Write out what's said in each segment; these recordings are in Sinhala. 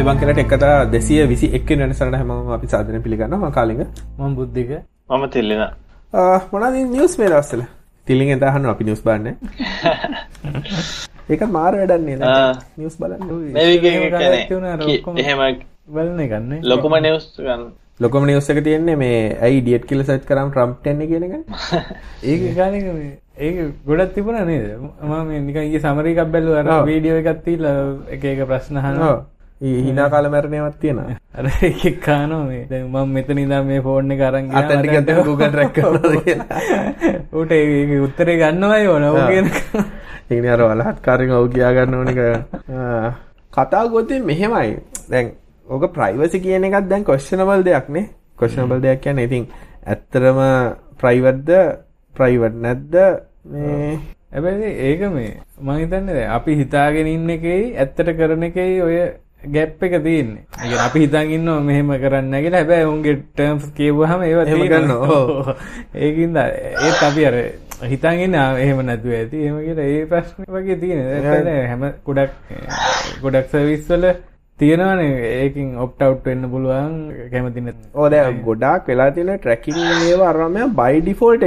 අයිබං කියලට එකතා දෙසිය විසි එක් වෙනසට හැම අපි සාධන පිළිගන්න කාලිග. මං බුද්ධික මම තිල්ලෙන. මොනද නිියස් මේ දස්සල තිලින් එතහන්න අපි නිියස් බන්න ඒක මාර වැඩන්නේ නිියස් බලන්න. එහෙම බලන ගන්න ලොකුම නිවස් ගන්න. ලොකම නිවස් එක තියෙන්නේ මේ ඇයි ඩියට් කියල සච් කරම් ට්‍රම්ප්ටන්න කියනක ඒක කාලක ඒක ගොඩත් තිබුණ නේද? මම නිකගේ සමරිකක් බැල්ලු අර වීඩියෝ එකත්තිීල එක එක ප්‍රශ්නහනවා හිනා කාල මැරණයවත් තියෙන අර එකක් කානෝ මේ දැන් මම මෙතන ඉඳන් මේ ෆෝන් එක අරන් ගියා අතට ගත්ත Google track කරනවා ඌට ඒක උත්තරේ ගන්නවයි ඕන ඌ කියන ඒකනේ අර වලහත්කාරයෙන් ඔව් කියා ගන්න ඕන එක. කතා ගොතේ මෙහෙමයි. දැන් ඕක ප්‍රයිවසි කියන එකත් දැන් කොස්චනබල් දෙයක් නේ. කොස්චනබල් දෙයක් කියන්නේ ඉතින් ඇත්තරම ප්‍රයිවට්ද ප්‍රයිවට් නැද්ද? මේ හැබැයි ඒක මේ මම හිතන්නේ අපි හිතාගෙන ඉන්න එකේ ඇත්තට කරන එකේ ඔය ගැප් එක තියෙන්නේ. අපි හිතන් ඉන්නවා මෙහෙම කරන්න කියලා. හැබැයි උන්ගේ ටර්ම්ස් කියවුවාම ඒවා තියෙනවා. ඒකින්ද ඒත් අපි අර හිතන් ඉන්න එහෙම නැතුව ඇති. එහෙම කියලා ඒ ප්‍රශ්නේ වගේ තියෙනවා. හැම ගොඩක් ගොඩක් සර්විස් වල තියෙනවානේ ඒකින් ඔප්ට් අවුට් වෙන්න පුළුවන් කැමති නැත්නම්. ඔව් දැන් ගොඩාක් වෙලා තියෙන ට්‍රැකින් මේවා අරම බයි ඩිෆෝල්ට්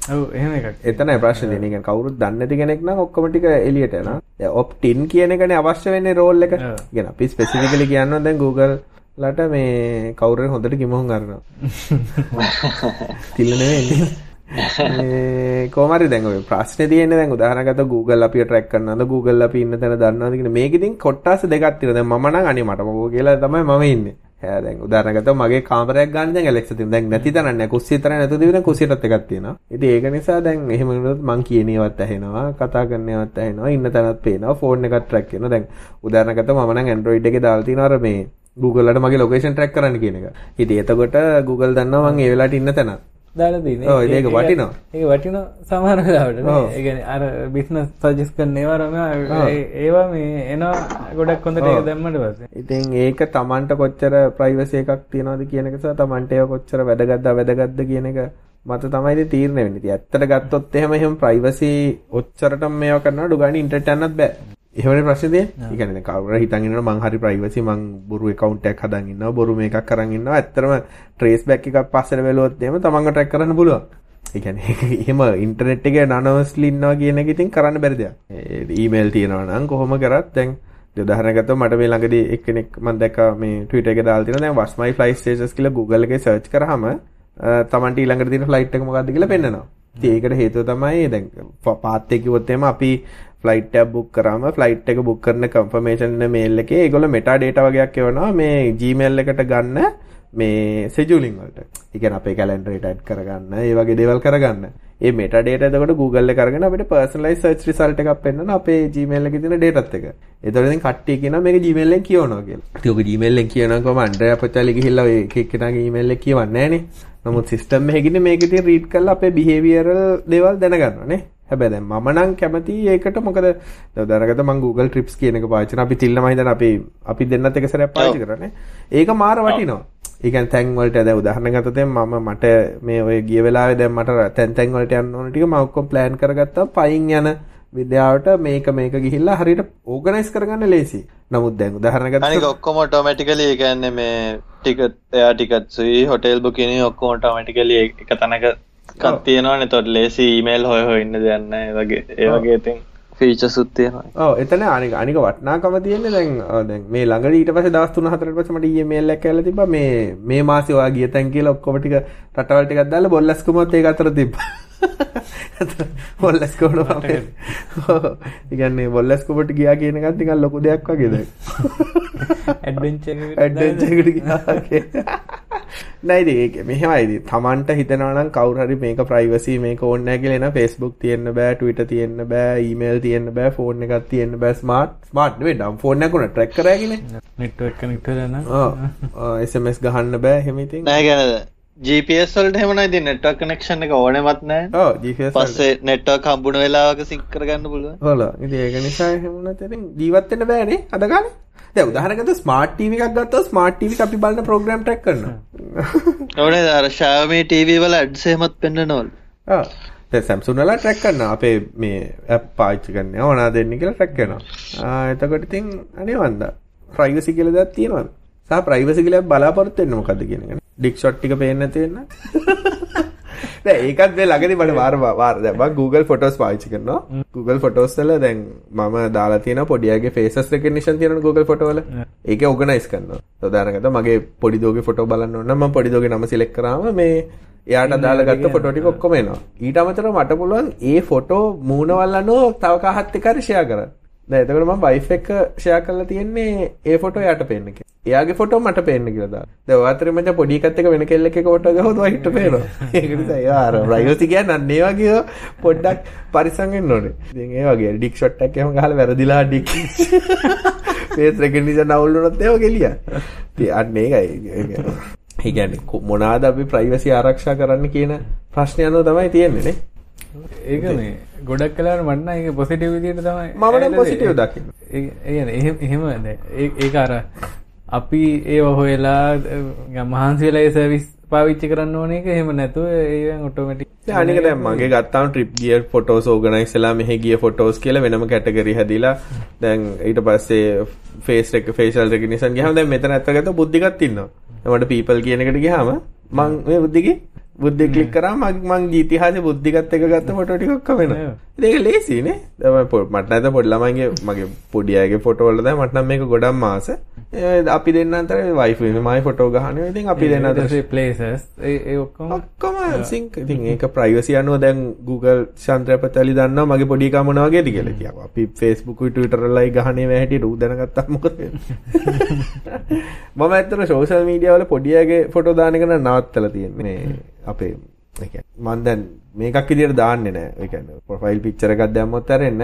enable. ඔව් එහෙම එකක්. එතනයි ප්‍රශ්නේ. කියන්නේ කවුරුත් දන්නේ නැති කෙනෙක් නම් ඔක්කොම ටික එළියට යනවා. දැන් ඔප්ටින් කියන එකනේ අවශ්‍ය වෙන්නේ රෝල් එක. කියන්නේ අපි ස්පෙસિෆිකලි කියනවා දැන් Google ලට මේ කවුරු හොඳට කිමොහුන් අරනවා. තිල්ල නෙවෙයි. කෝමරි දැන් ඔය ප්‍රශ්නේ තියෙන්නේ දැන් උදාහරණකට Google අපිව ට්‍රැක් කරනවද Google අපි ඉන්න තැන දන්නවද කියන මේක ඉතින් කොටස් දෙකක් තියෙනවා. දැන් මම නම් අනේ මට මොකෝ කියලා තමයි මම ඉන්නේ. හැ දැන් උදාහරණයක් ගත්තොත් මගේ කාමරයක් ගන්න දැන් ඇලෙක්සා තියෙනවා. දැන් නැති තරක් නැහැ. කුස්සිය තරක් නැතුව දිවින කුස්සියටත් එකක් තියෙනවා. ඉතින් ඒක නිසා දැන් එහෙම වුණොත් මං කියන ඒවත් ඇහෙනවා, කතා කරන ඒවත් ඇහෙනවා, ඉන්න තැනත් පේනවා, ෆෝන් එකත් ට්‍රැක් කරනවා. දැන් උදාහරණයක් ගත්තොත් මම නම් Android එකේ දාලා තියෙනවා අර මේ Google වලට මගේ ලොකේෂන් ට්‍රැක් කරන්න කියන එක. ඉතින් එතකොට Google දන්නවා මං ඒ වෙලාවට ඉන්න තැන. දාලා තියෙන්නේ. ඔව් ඒක වටිනවා. ඒක වටිනවා සමහර වෙලාවට නේ. ඒ කියන්නේ අර බිස්නස් සජෙස්ට් කරන ඒවා මේ එනවා ගොඩක් ඒක දැම්මට පස්සේ. ඉතින් ඒක Tamanට කොච්චර ප්‍රයිවසි එකක් තියනවද කියන එක සහ Tamanට ඒක කොච්චර වැදගත්ද වැදගත්ද කියන එක මත තමයි වෙන්නේ. ඉතින් ඇත්තට ගත්තොත් එහෙම එහෙම ප්‍රයිවසි ඔච්චරටම මේවා කරනවා ඩුගානි ඉන්ටර්නෙට් යන්නත් බෑ. තියෙන්නේ. ඒ කියන්නේ කවුරු හිතන් ඉන්නවා මං හරි ප්‍රයිවසි මං බොරු account එකක් හදන් ඉන්නවා බොරු මේකක් කරන් ඉන්නවා. ඇත්තටම trace back එකක් බැලුවොත් එහෙම තමන්ව track කරන්න. ඒ කියන්නේ එහෙම ඉන්ටර්නෙට් එකේ ඉන්නවා කියන ඉතින් කරන්න බැරි දෙයක්. ඊමේල් තියෙනවා නම් කොහොම කරත් දැන් උදාහරණයක් ගත්තොත් මට මේ ළඟදී එක්කෙනෙක් මම දැක්කා මේ Twitter එකේ දාලා තියෙනවා දැන් what's my flight status කියලා Google එකේ search කරාම තමන්ට ඊළඟට තියෙන ෆ්ලයිට් එක මොකක්ද කියලා පෙන්නනවා. ඉතින් ඒකට හේතුව තමයි දැන් පාත් එක කිව්වොත් එහෙම අපි ෆ්ලයිට් එකක් බුක් කරාම ෆ්ලයිට් එක බුක් කරන කන්ෆර්මේෂන් මේල් එකේ ඒගොල්ලෝ මෙටා ඩේටා වගේක් එවනවා මේ Gmail එකට ගන්න මේ සෙජුලින් වලට. ඒ කියන්නේ අපේ කැලෙන්ඩර් එකට ඇඩ් කරගන්න, ඒ වගේ දේවල් කරගන්න. ඒ මෙටා ඩේටා එතකොට Google එකේ අරගෙන අපිට personalized search result එකක් පෙන්වන අපේ Gmail එකේ තියෙන ඩේටාත් එක. ඒතකොට ඉතින් කට්ටිය කියනවා මේක Gmail එකෙන් කියවනවා කියලා. ඉතින් ඔක Gmail එකෙන් කියනවා කොහම අන්ඩ්‍රයා පොචාලි ගිහිල්ලා ඔය එක එක්කෙනාගේ email එක කියවන්නේ නැහනේ. නමුත් සිස්ටම් එකකින් මේක ඉතින් රීඩ් කරලා අපේ behavioral දේවල් දැනගන්නවා නේ. හැබැයි දැන් මම නම් කැමති ඒකට මොකද දැනගත මම Google Trips කියන එක පාවිච්චි කරනවා. අපි තිල්ලම හිතන අපි අපි දෙන්නත් එක සැරයක් පාවිච්චි කරන්නේ. ඒක මාර වටිනවා. ඒ කියන්නේ තැන් වලට දැන් උදාහරණ ගත්තොත් මම මට මේ ඔය ගිය වෙලාවේ දැන් මට තැන් තැන් වලට යන්න ඕන ටික මම ඔක්කොම ප්ලෑන් කරගත්තා. පයින් යන විද්‍යාවට මේක මේක ගිහිල්ලා හරියට ඕගනයිස් කරගන්න ලේසි. නමුත් දැන් උදාහරණ ගත්තොත් අනික ඔක්කොම ඔටෝමැටිකලි ඒ කියන්නේ මේ ටිකට් එයා ටිකට් සුයි හොටෙල් බුකින් ඔක්කොම ඔටෝමැටිකලි එක තැනක කත් තියෙනවානේ එතකොට ලේසි ඊමේල් හොය හොය ඉන්න දෙයක් නැහැ ඒ වගේ ඒ වගේ ඉතින් ෆීචර්ස් උත් තියෙනවා. ඔව් එතන අනික අනික වටිනාකම තියෙන්නේ දැන් දැන් මේ ළඟදී ඊට පස්සේ දවස් 3-4කට පස්සේ මට ඊමේල් එකක් ඇවිල්ලා තිබ්බා මේ මේ මාසේ ඔයා ගිය තැන් කියලා ඔක්කොම ටික රටවල් ටිකක් දාලා බොල්ලස්කුමත් ඒක අතර තිබ්බා. බොල්ලස්කෝට මම ඒ කියන්නේ බොල්ලස්කෝට ගියා කියන එකත් නිකන් ලොකු දෙයක් වගේ දැන්. ඇඩ්වෙන්චර් ඇඩ්වෙන්චර් එකට ගියා. නයිද ඒක මෙහෙමයිද තමන්ට හිතනවා නම් කවුරු හරි මේක ප්‍රයිවසි මේක ඕනේ නැහැ කියලා එන Facebook තියෙන්න බෑ Twitter තියෙන්න බෑ ඊමේල් තියෙන්න බෑ ෆෝන් එකක් තියෙන්න බෑ. ස්මාර්ට් ස්මාර්ට් නෙවෙයි ඩම්. ෆෝන් එකක් උන ට්‍රැක් කරාගෙන නෙට්වර්ක් කනෙක්ට් වෙලා ඔව් SMS ගහන්න බෑ. එහෙම ඉතින්. නෑ කියන්නේ GPS වලට එහෙම නෑ ඉතින් නෙට්වර්ක් කනෙක්ෂන් එක ඕනෙමත් නෑ පස්සේ නෙට්වර්ක් හම්බුන වෙලාවක සිංක් කරගන්න පුළුවන්. හොල ඒක නිසා එහෙම වුණත් ඉතින් ජීවත් වෙන්න බෑනේ අද කාලේ. දැන් උදාහරණයකට ස්මාර්ට් ටීවී එකක් ගත්තොත් ස්මාර්ට් ටීවී එක අපි බලන ප්‍රෝග්‍රෑම් ට්‍රැක් කරනවා. ඕනේ අර Xiaomi TV වල ඇඩ්ස් එහෙමත් පෙන්නනවලු. ඔව්. දැන් Samsung වල ට්‍රැක් කරනවා. අපේ මේ ඇප් පාවිච්චි කරන්නේ. ඕනා දෙන්න කියලා ආ එතකොට ඉතින් අනේ වන්දා ප්‍රයිවසි කියලා දෙයක් තියෙනවද? සහ ප්‍රයිවසි කියලා බලාපොරොත්තු වෙන්නේ මොකද්ද කියන එක. ඩික් ෂොට් ටික පේන්නේ නැති වෙන්න. දැන් ඒකත් මේ ළඟදී මට වාර වාර දැන් මම Google Photos පාවිච්චි කරනවා. Google Photos වල දැන් මම දාලා තියෙනවා පොඩි අයගේ faces recognition තියෙනවනේ Google Photo වල. ඒකේ organize කරනවා. උදාහරණයකට මගේ පොඩි දුවගේ ෆොටෝ බලන්න ඕන නම් මම පොඩි දුවගේ නම select කරාම මේ එයාට අදාළ ගත්ත ෆොටෝ ටික ඔක්කොම එනවා. ඊට අමතරව මට පුළුවන් ඒ ෆොටෝ මූණ වල්ලනෝ තව කාහත් එක්ක share කරන්න. දැන් එතකොට මම වයිෆ් එක ෂෙයා කරලා තියෙන්නේ ඒ ෆොටෝ එයාට පේන්න කියලා. එයාගේ ෆොටෝ මට පේන්න කියලා දාලා. දැන් ඔය අතරේ මචං පොඩි එකත් එක්ක වෙන කෙල්ලෙක් එක්ක ෆොටෝ ගහුවොත් වයිට් පේනවා. ඒක නිසා එයා අර ප්‍රයිවසි කියන්නේ අන්න ඒ වගේ පොඩ්ඩක් පරිස්සම් වෙන්න ඕනේ. ඉතින් ඒ වගේ ඩික් ෂොට් එකක් එහෙම ගහලා වැරදිලා ඩික් ෆේස් රෙකග්නිෂන් අවුල් වුණොත් ඒක ගෙලියා. ඉතින් අන්න ඒකයි. ඒ කියන්නේ මොනවාද අපි ප්‍රයිවසි ආරක්ෂා කරන්න කියන ප්‍රශ්නය අනුව තමයි තියෙන්නේ නේ. ඒක මේ ගොඩක් කලාට මන්න ඒක පොසිටිව් විදියට තමයි මම පොසිටිව් දකින්න. ඒ එහෙම ඒක අර අපි ඒව හොයලා මහන්සි වෙලා ඒ සර්විස් පාවිච්චි කරන්න ඕන එක එහෙම නැතුව ඒවෙන් ඔටෝමැටික් අනික දැන් මගේ ගත්තාම ට්‍රිප් ගිය ෆොටෝස් ඕගනයිස් වෙලා මෙහෙ ගිය ෆොටෝස් කියලා වෙනම කැටගරි හැදිලා දැන් ඊට පස්සේ ෆේස් එක ෆේෂල් රෙකග්නිෂන් ගියාම දැන් මෙතන ඇත්තකට බුද්ධිකත් ඉන්නවා. මට පීපල් කියන එකට ගියාම මං මේ බුද්ධිගේ බුද්ධි ක්ලික් කරා මම මං ඉතිහාසයේ බුද්ධිගත් එක ගත්ත ෆොටෝ ටික ඔක්කොම වෙනවා. ඒක ලේසියිනේ. දැන් මට නැත පොඩි ළමයිගේ මගේ පොඩි අයගේ ෆොටෝ වල දැන් මට නම් මේක ගොඩක් මාස. අපි දෙන්න අතර වයිෆ් වෙන මයි ෆොටෝ ගහනවා. ඉතින් අපි දෙන්න අතර ප්ලේසස් ඔක්කොම සින්ක්. ඉතින් ඒක ප්‍රයිවසි අනුව දැන් Google චන්ද්‍රපතලි දන්නවා මගේ පොඩි එකා මොන වගේද කියලා කියනවා. අපි වලයි ගහන්නේ මේ හැටියට ඌ දැනගත්තා මොකද මම ඇත්තට සෝෂල් මීඩියා වල පොඩි අයගේ ෆොටෝ දාන එක නවත්තලා තියෙන්නේ. අපේ මන් දැන් මේකක් විදියට දාන්නේ නෑ. ඒ කියන්නේ ප්‍රොෆයිල් පික්චර් එකක් දැම්මොත් ඇරෙන්න.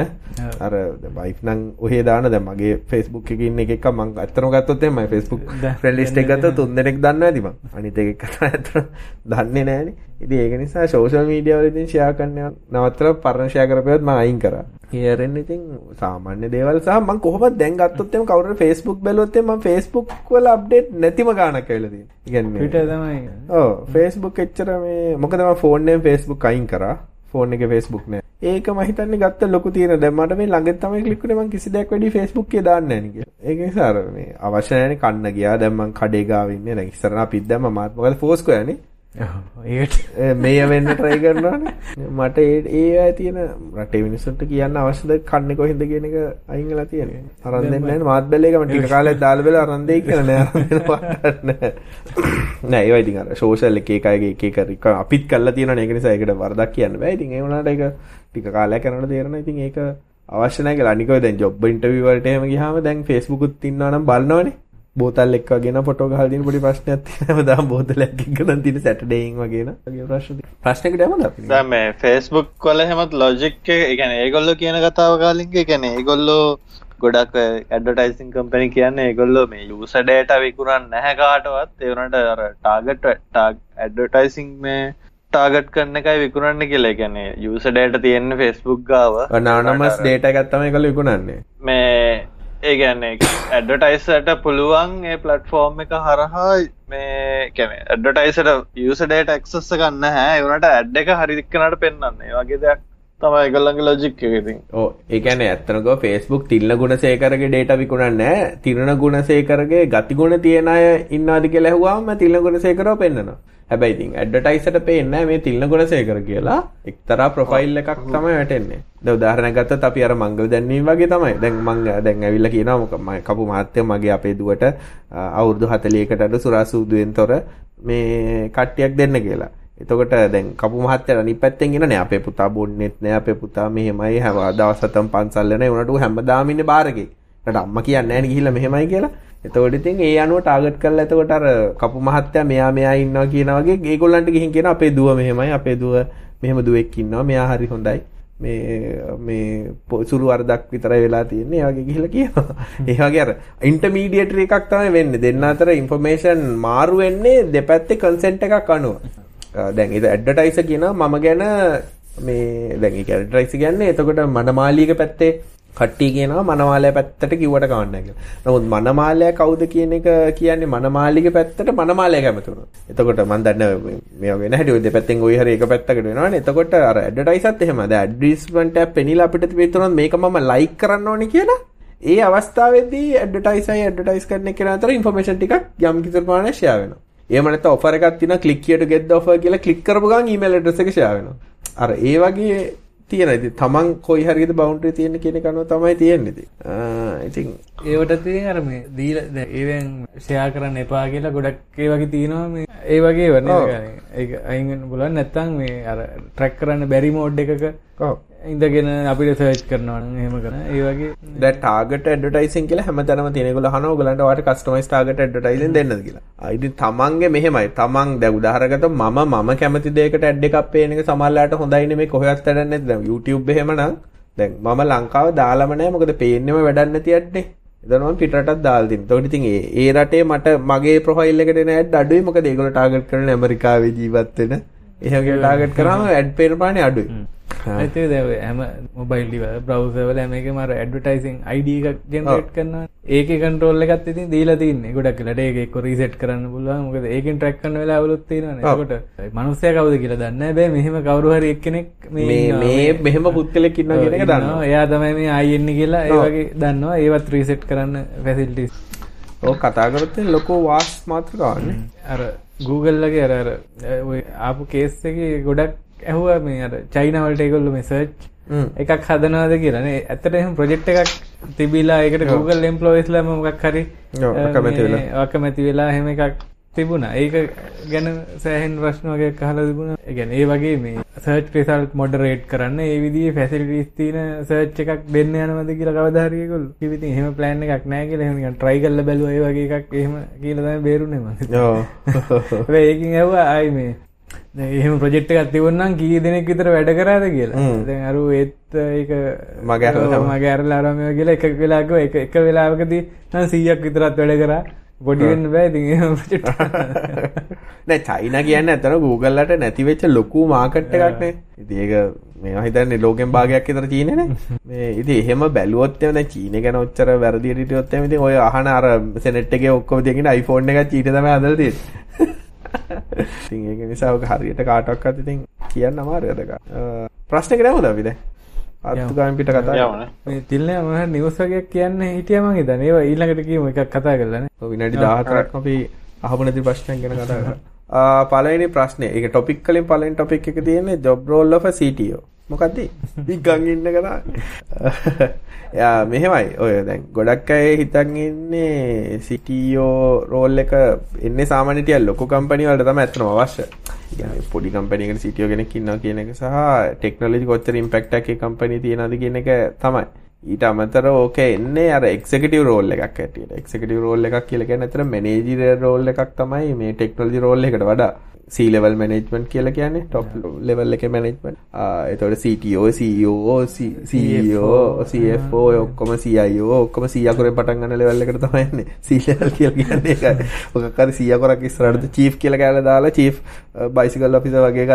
අර වයිෆ් නම් ඔහේ දාන දැන් මගේ Facebook එකේ ඉන්න එක එක මම ඇත්තටම ගත්තොත් මගේ Facebook ෆ්‍රෙන්ඩ් ලිස්ට් එක ගත්තොත් තුන් දෙනෙක් දන්නවා ඇති මං. අනිත් එක එක ඇත්තටම දන්නේ නෑනේ. ඉතින් ඒක නිසා සෝෂල් මීඩියා වල ඉතින් ෂෙයා කරන්න නවත්තලා පරණ ෂෙයා කරපේවත් මම අයින් කරා. ඊයරෙන් ඉතින් සාමාන්‍ය දේවල් සහ මම කොහොමද දැන් ගත්තොත් එම කවුරු හරි Facebook බැලුවොත් එම මම Facebook වල අප්ඩේට් නැතිම ගාණක් ඇවිල්ලා තියෙනවා. ඒ කියන්නේ Twitter තමයි. ඔව් Facebook එච්චර මේ මොකද මම ෆෝන් එකෙන් Facebook අයින් කරා. ෆෝන් එකේ Facebook නෑ. ඒක මම හිතන්නේ ගත්ත ලොකු තීරණ. දැන් මට මේ ළඟට තමයි ක්ලික් කරේ මම කිසි දෙයක් වැඩි Facebook එකේ දාන්නේ නැහැ නේ කියලා. ඒක නිසා අර මේ අවශ්‍ය නැහැනේ කන්න ගියා. දැන් මම කඩේ ගාව ඉන්නේ. දැන් ඉස්සරහ අපිත් දැම්ම මාත් මොකද ෆෝස් කොයනේ. ඒකට මේ වෙන්න try කරනවානේ. මට ඒ ඒ තියෙන රටේ මිනිස්සුන්ට කියන්න අවශ්‍යද කන්නේ කොහෙන්ද කියන එක අයින් වෙලා තියෙනවා. අරන් දෙන්නේ මාත් බැලේ එක මම ටික කාලයක් දාලා බැලුවා අරන් දෙයි කියලා නෑ අරන් දෙන්න පාට නෑ. ඒවා ඉතින් අර සෝෂල් එක අයගේ එක එක අපිත් කරලා තියෙනවනේ ඒක නිසා ඒකට වරදක් කියන්න බෑ. ඉතින් ඒ වුණාට ඒක ටික කාලයක් යනකොට තේරෙනවා ඉතින් ඒක අවශ්‍ය නැහැ කියලා. අනික ඔය දැන් ජොබ් ඉන්ටර්විව් වලට එහෙම ගියාම දැන් Facebook උත් ඉන්නවා නම් බලනවනේ. බෝතල් එක්ක වගේ ගහලා තියෙන පොඩි ප්‍රශ්නයක් තියෙනවා. දාම් බෝතලයක් එක්ක නම් තියෙන සැටර්ඩේ ඉන් වගේ න ะ වගේ ප්‍රශ්න තියෙනවා. ප්‍රශ්නයකට යමුද අපි? දැන් මේ Facebook වල හැමත් ලොජික් එක, ඒ කියන්නේ ඒගොල්ලෝ කියන කතාව කාලින්ක, කියන්නේ ඒගොල්ලෝ ගොඩක් ඇඩ්වර්ටයිසින් කම්පැනි කියන්නේ ඒගොල්ලෝ මේ යූසර් ඩේටා විකුණන්නේ නැහැ කාටවත්. ඒ වුණාට අර ටාගට් ඇඩ්වර්ටයිසින් මේ ටාගට් කරන එකයි විකුණන්න කියලා කියන්නේ යූසර් ඩේටා තියෙන Facebook ගාව. අනානමස් ඩේටා තමයි ඒගොල්ලෝ විකුණන්නේ. මේ ඒ ගැන්නේ ඇඩටයිසට පුළුවන් ඒ පලට්ෆෝර්ම් එක හරහා මේ කැන ඇඩටයිසට යස ඩේට එක්සස්ස ගන්න හැ වනට ඇඩ් එක හරිදික්කනට පෙන්න්නේ වගේ දෙයක් තමයි ගල්ලඟ ලොජික් එකති ඕ ඒකන ඇත්තනක ෆෙස්බුක් තිල්ල ගුණ සේකරගේ ඩේට විකුණන්න තිරණ ගුණ සේකරගේ ගතිගුණ තියෙන අය ඉන්නාදි කෙලැහවාම තිල්ල ගුණ සේකරව පෙන්න්නවා හැබැයි ඉතින් ඇඩ්වර්ටයිසර්ට පේන්නේ මේ තිල්න ගුණසේකර කියලා එක්තරා ප්‍රොෆයිල් එකක් තමයි වැටෙන්නේ. දැන් උදාහරණයක් ගත්තොත් අපි අර මංගල දැන්වීම වගේ තමයි. දැන් මං දැන් ඇවිල්ලා කියනවා මොකක් මම කපු මහත්තයා මගේ අපේ දුවට අවුරුදු 40කට අඩු සුරාසූදුවෙන් තොර මේ කට්ටියක් දෙන්න කියලා. එතකොට දැන් කපු මහත්තයා අනිත් පැත්තෙන් එනනේ අපේ පුතා බොන්නෙත් නෑ අපේ පුතා මෙහෙමයි හැම දවස් හතම පන්සල් යන උනට හැමදාම ඉන්නේ බාරකේ. ඊට අම්මා කියන්නේ නෑනේ ගිහිල්ලා මෙහෙමයි කියලා. එතකොට ඉතින් ඒ අනුව ටාගට් කරලා එතකොට අර කපු මහත්තයා මෙයා මෙයා ඉන්නවා කියන වගේ ඒගොල්ලන්ට ගිහින් කියන අපේ දුව මෙහෙමයි අපේ දුව මෙහෙම දුවෙක් ඉන්නවා මෙයා හරි හොඳයි මේ මේ සුළු වරදක් විතරයි වෙලා තියෙන්නේ ඒ වගේ ගිහිල්ලා කියනවා. ඒ වගේ අර ඉන්ටර්මීඩියටරි එකක් තමයි වෙන්නේ. දෙන්න අතර ඉන්ෆර්මේෂන් මාරු වෙන්නේ දෙපැත්තේ කන්සෙන්ට් එකක් අනුව. දැන් ඒක ඇඩ්වර්ටයිසර් කියනවා මම ගැන මේ දැන් ඒක ඇඩ්වර්ටයිසර් කියන්නේ එතකොට මනමාලියක පැත්තේ කට්ටිය කියනවා මනමාලය පැත්තට කිව්වට කවන්න කියලා. නමුත් මනමාලය කවුද කියන එක කියන්නේ මනමාලිගේ පැත්තට මනමාලය කැමති වුණා. එතකොට මම දන්නේ මේ වෙන හැටි ඔය දෙපැත්තෙන් ওই හරි එක පැත්තකට වෙනවනේ. එතකොට අර ඇඩ්වර්ටයිසත් එහෙම. දැන් ඇඩ්වර්ටයිස්මන්ට් එක පෙනිලා අපිට තිබෙතුනොත් මේක මම ලයික් කරන්න ඕනේ කියලා ඒ අවස්ථාවේදී ඇඩ්වර්ටයිසයි ඇඩ්වර්ටයිස් කරන කෙනා අතර ඉන්ෆර්මේෂන් ටිකක් යම් කිසි ප්‍රමාණයක් ෂෙයා වෙනවා. එහෙම නැත්නම් ඔෆර් එකක් තියෙනවා click here to get the offer කියලා ක්ලික් කරපු ගමන් ඊමේල් ඇඩ්‍රස් එක ෂෙයා වෙනවා. අර ඒ වගේ තියෙන ඉතින් තමන් කොයි හරියද බවුන්ඩරි තියෙන කියන එක අනුව තමයි තියෙන්නේ ඉතින්. ඉතින් ඒවට තියෙන අර මේ දීලා දැන් ඒවෙන් ෂෙයා කරන්න එපා කියලා ගොඩක් ඒ වගේ තියෙනවා මේ. ඒ වගේ වනේ ඒක අයින් වෙන්න පුළුවන්. නැත්නම් මේ අර ට්‍රැක් කරන්න බැරි මෝඩ් එකක ඔව් ඉඳගෙන අපිට සර්ච් කරනවා නම් එහෙම කරන ඒ වගේ දැන් ටාගට් ඇඩ්වර්ටයිසින් කියලා හැමතැනම තියෙන ඒගොල්ලෝ අහනවා ඔයගලන්ට ඔයාලට කස්ටමයිස් ටාගට් ඇඩ්වර්ටයිසින් දෙන්නද කියලා. ආ ඉතින් තමන්ගේ මෙහෙමයි. තමන් දැන් උදාහරණකට මම මම කැමති දෙයකට ඇඩ් එකක් පේන එක සමහරලාට හොඳයිනේ මේ කොහෙවත් වැඩක් නැති. දැන් YouTube එහෙමනම් දැන් මම ලංකාව දාලම නැහැ මොකද පේන්නේම වැඩක් නැති ඇඩ්නේ. එතන මම පිටරටත් දාලා තියෙනවා. ඒකට ඉතින් ඒ ඒ රටේ මට මගේ ප්‍රොෆයිල් එකට එන ඇඩ් අඩුයි මොකද ඒගොල්ලෝ ටාගට් කරන්නේ ඇමරිකාවේ ජීවත් කියලා ටාගට් කරාම ඇඩ් පේන ප්‍රමාණය අඩුයි. ඇතේ දැව හැම මොබයිල් ඩිව බ්‍රවසවල මේක මර ඇඩ්වටයිසින් අයිඩ එකක් ජෙනරේට් කරන්න ඒක කන්ටරෝල්ල එකත් ඉතින් දීලා තින්නේ. ගොඩක් ලට ඒක රිසට් කරන්න පුළුවන්. මොකද ඒකින් ට්‍රක් කන්න වෙලා අවුලුත්තින කොට මනුස්සය කවද කියලා දන්න බෑ මෙහෙම කවරුහරි එක්කෙනෙක් මේ මෙහෙම පුද්ගලෙක් ඉන්න කියන එක දන්නවා. එයා තමයි මේ අයෙන්නේ කියලා ඒ වගේ දන්නවා. ඒවත් රීසෙට් කරන්න ෆැසිල්ටිස් ඕ කතා කරොත් ලොකෝ වාස් මාත්‍රකාවන්නේ අර Googleලගේ අර අර ආපු කේස් එක ගොඩක් ඇහුව මේ අර චයිනවලට ඒගොල්ලු මේ සර්ච් එකක් හදනවාද කියලානේ ඇත්තට එහෙම ප්‍රොජෙක්ට් එකක් තිබිලා ඒකට Google එම්ප්ලොයිස්ලා මොකක් හරි අකමැති වෙලා එහෙම එකක් තිබුණා. ඒක ගැන සෑහෙන් ප්‍රශ්න වගේ අහලා තිබුණා. ඒ කියන්නේ ඒ වගේ මේ සර්ච් රිසල්ට් මොඩරේට් කරන්න ඒ විදිහේ ෆැසිලිටිස් තියෙන සර්ච් එකක් දෙන්න යනවද කියලා කවදා හරි ඒගොල්ලෝ. කිව්ව ඉතින් එහෙම ප්ලෑන් එකක් නැහැ කියලා. එහෙම නිකන් try කරලා බැලුවා ඒ වගේ එකක් එහෙම කියලා තමයි බේරුනේ මම ඔව්. ඒකින් ඇහුවා ආයි මේ එහෙම ප්‍රජෙක්් එකක් තිවන්නම් කී දෙනෙක් විතර වැඩ කරාද කියලා. දැන් අරු ඒත් ඒක මගේ මගේ අරලා අරමය කියලා එක වෙලාක එක එක වෙලාවකදී සීයක් විතරත් වැඩ කරා පොඩිවෙන්න බෑ නෑ චයිනා කියන්නේ අතන Google-ලට නැති වෙච්ච ලොකු මාකට් එකක් නේ. ඉතින් ඒක මේවා හිතන්නේ ලෝකෙන් භාගයක් විතර චීනේ නේ. මේ ඉතින් එහෙම බැලුවොත් එම දැන් චීනේ ගැන ඔච්චර ඉතින් ඔය අහන අර සෙනෙට් එකේ ඔක්කොම තියගෙන iPhone එකක් චීනේ තමයි හදලා තියෙන්නේ. ඉතින් ඒක නිසා ඔක හරියට කාටවත් ඉතින් කියන්න අමාරුයි අදක. ප්‍රශ්නෙක නැවුද අත්ගාමින් පිට කතා මේ තිල්නේ මම නිවුස් වගේක් කියන්න හිටියා මං හිතන්නේ. ඒවා ඊළඟට කියමු. එකක් කතා කරලා නේ. ඔව් විනාඩි 14ක් අපි අහපු නැති ප්‍රශ්නයක් ගැන කතා කරා. පළවෙනි ප්‍රශ්නේ. ඒක ටොපික් වලින් පළවෙනි ටොපික් එක තියෙන්නේ ජොබ් රෝල් ඔෆ් CTO මොකද්ද? නිකන් ඉන්න කතා. යා මෙහෙමයි. ඔය දැන් ගොඩක් අය හිතන් ඉන්නේ CTO රෝල් එක එන්නේ සාමාන්‍ය ටික ලොකු කම්පැනි වලට තමයි ඇත්තම අවශ්‍ය. පොඩි කම්පැනිකට සිටියෝ කෙනෙක් ඉන්නවා කියන එක සහ ටෙක්නොලොජි කොච්චර ඉම්පැක්ට් එකක් ඒ කම්පැනි තියනවද කියන එක තමයි. ඊට අමතර ඕක එන්නේ අර එක්සිකියුටිව් රෝල් එකක් හැටියට. එක්සිකියුටිව් රෝල් එකක් කියලා කියන්නේ අතන මැනේජර් රෝල් එකක් තමයි මේ ටෙක්නොලොජි රෝල් එකට වඩා. Level management කියලා කියන්නේ top level එකේ management. ආ එතකොට CTO, CEO, CEO, CFO ඔක්කොම CIO ඔක්කොම C අකුරෙන් පටන් ගන්න level එකට තමයි එන්නේ. C level කියලා කියන්නේ හරි C අකුරක් ඉස්සරහට chief කියලා කැලේ දාලා chief bicycle officer වගේ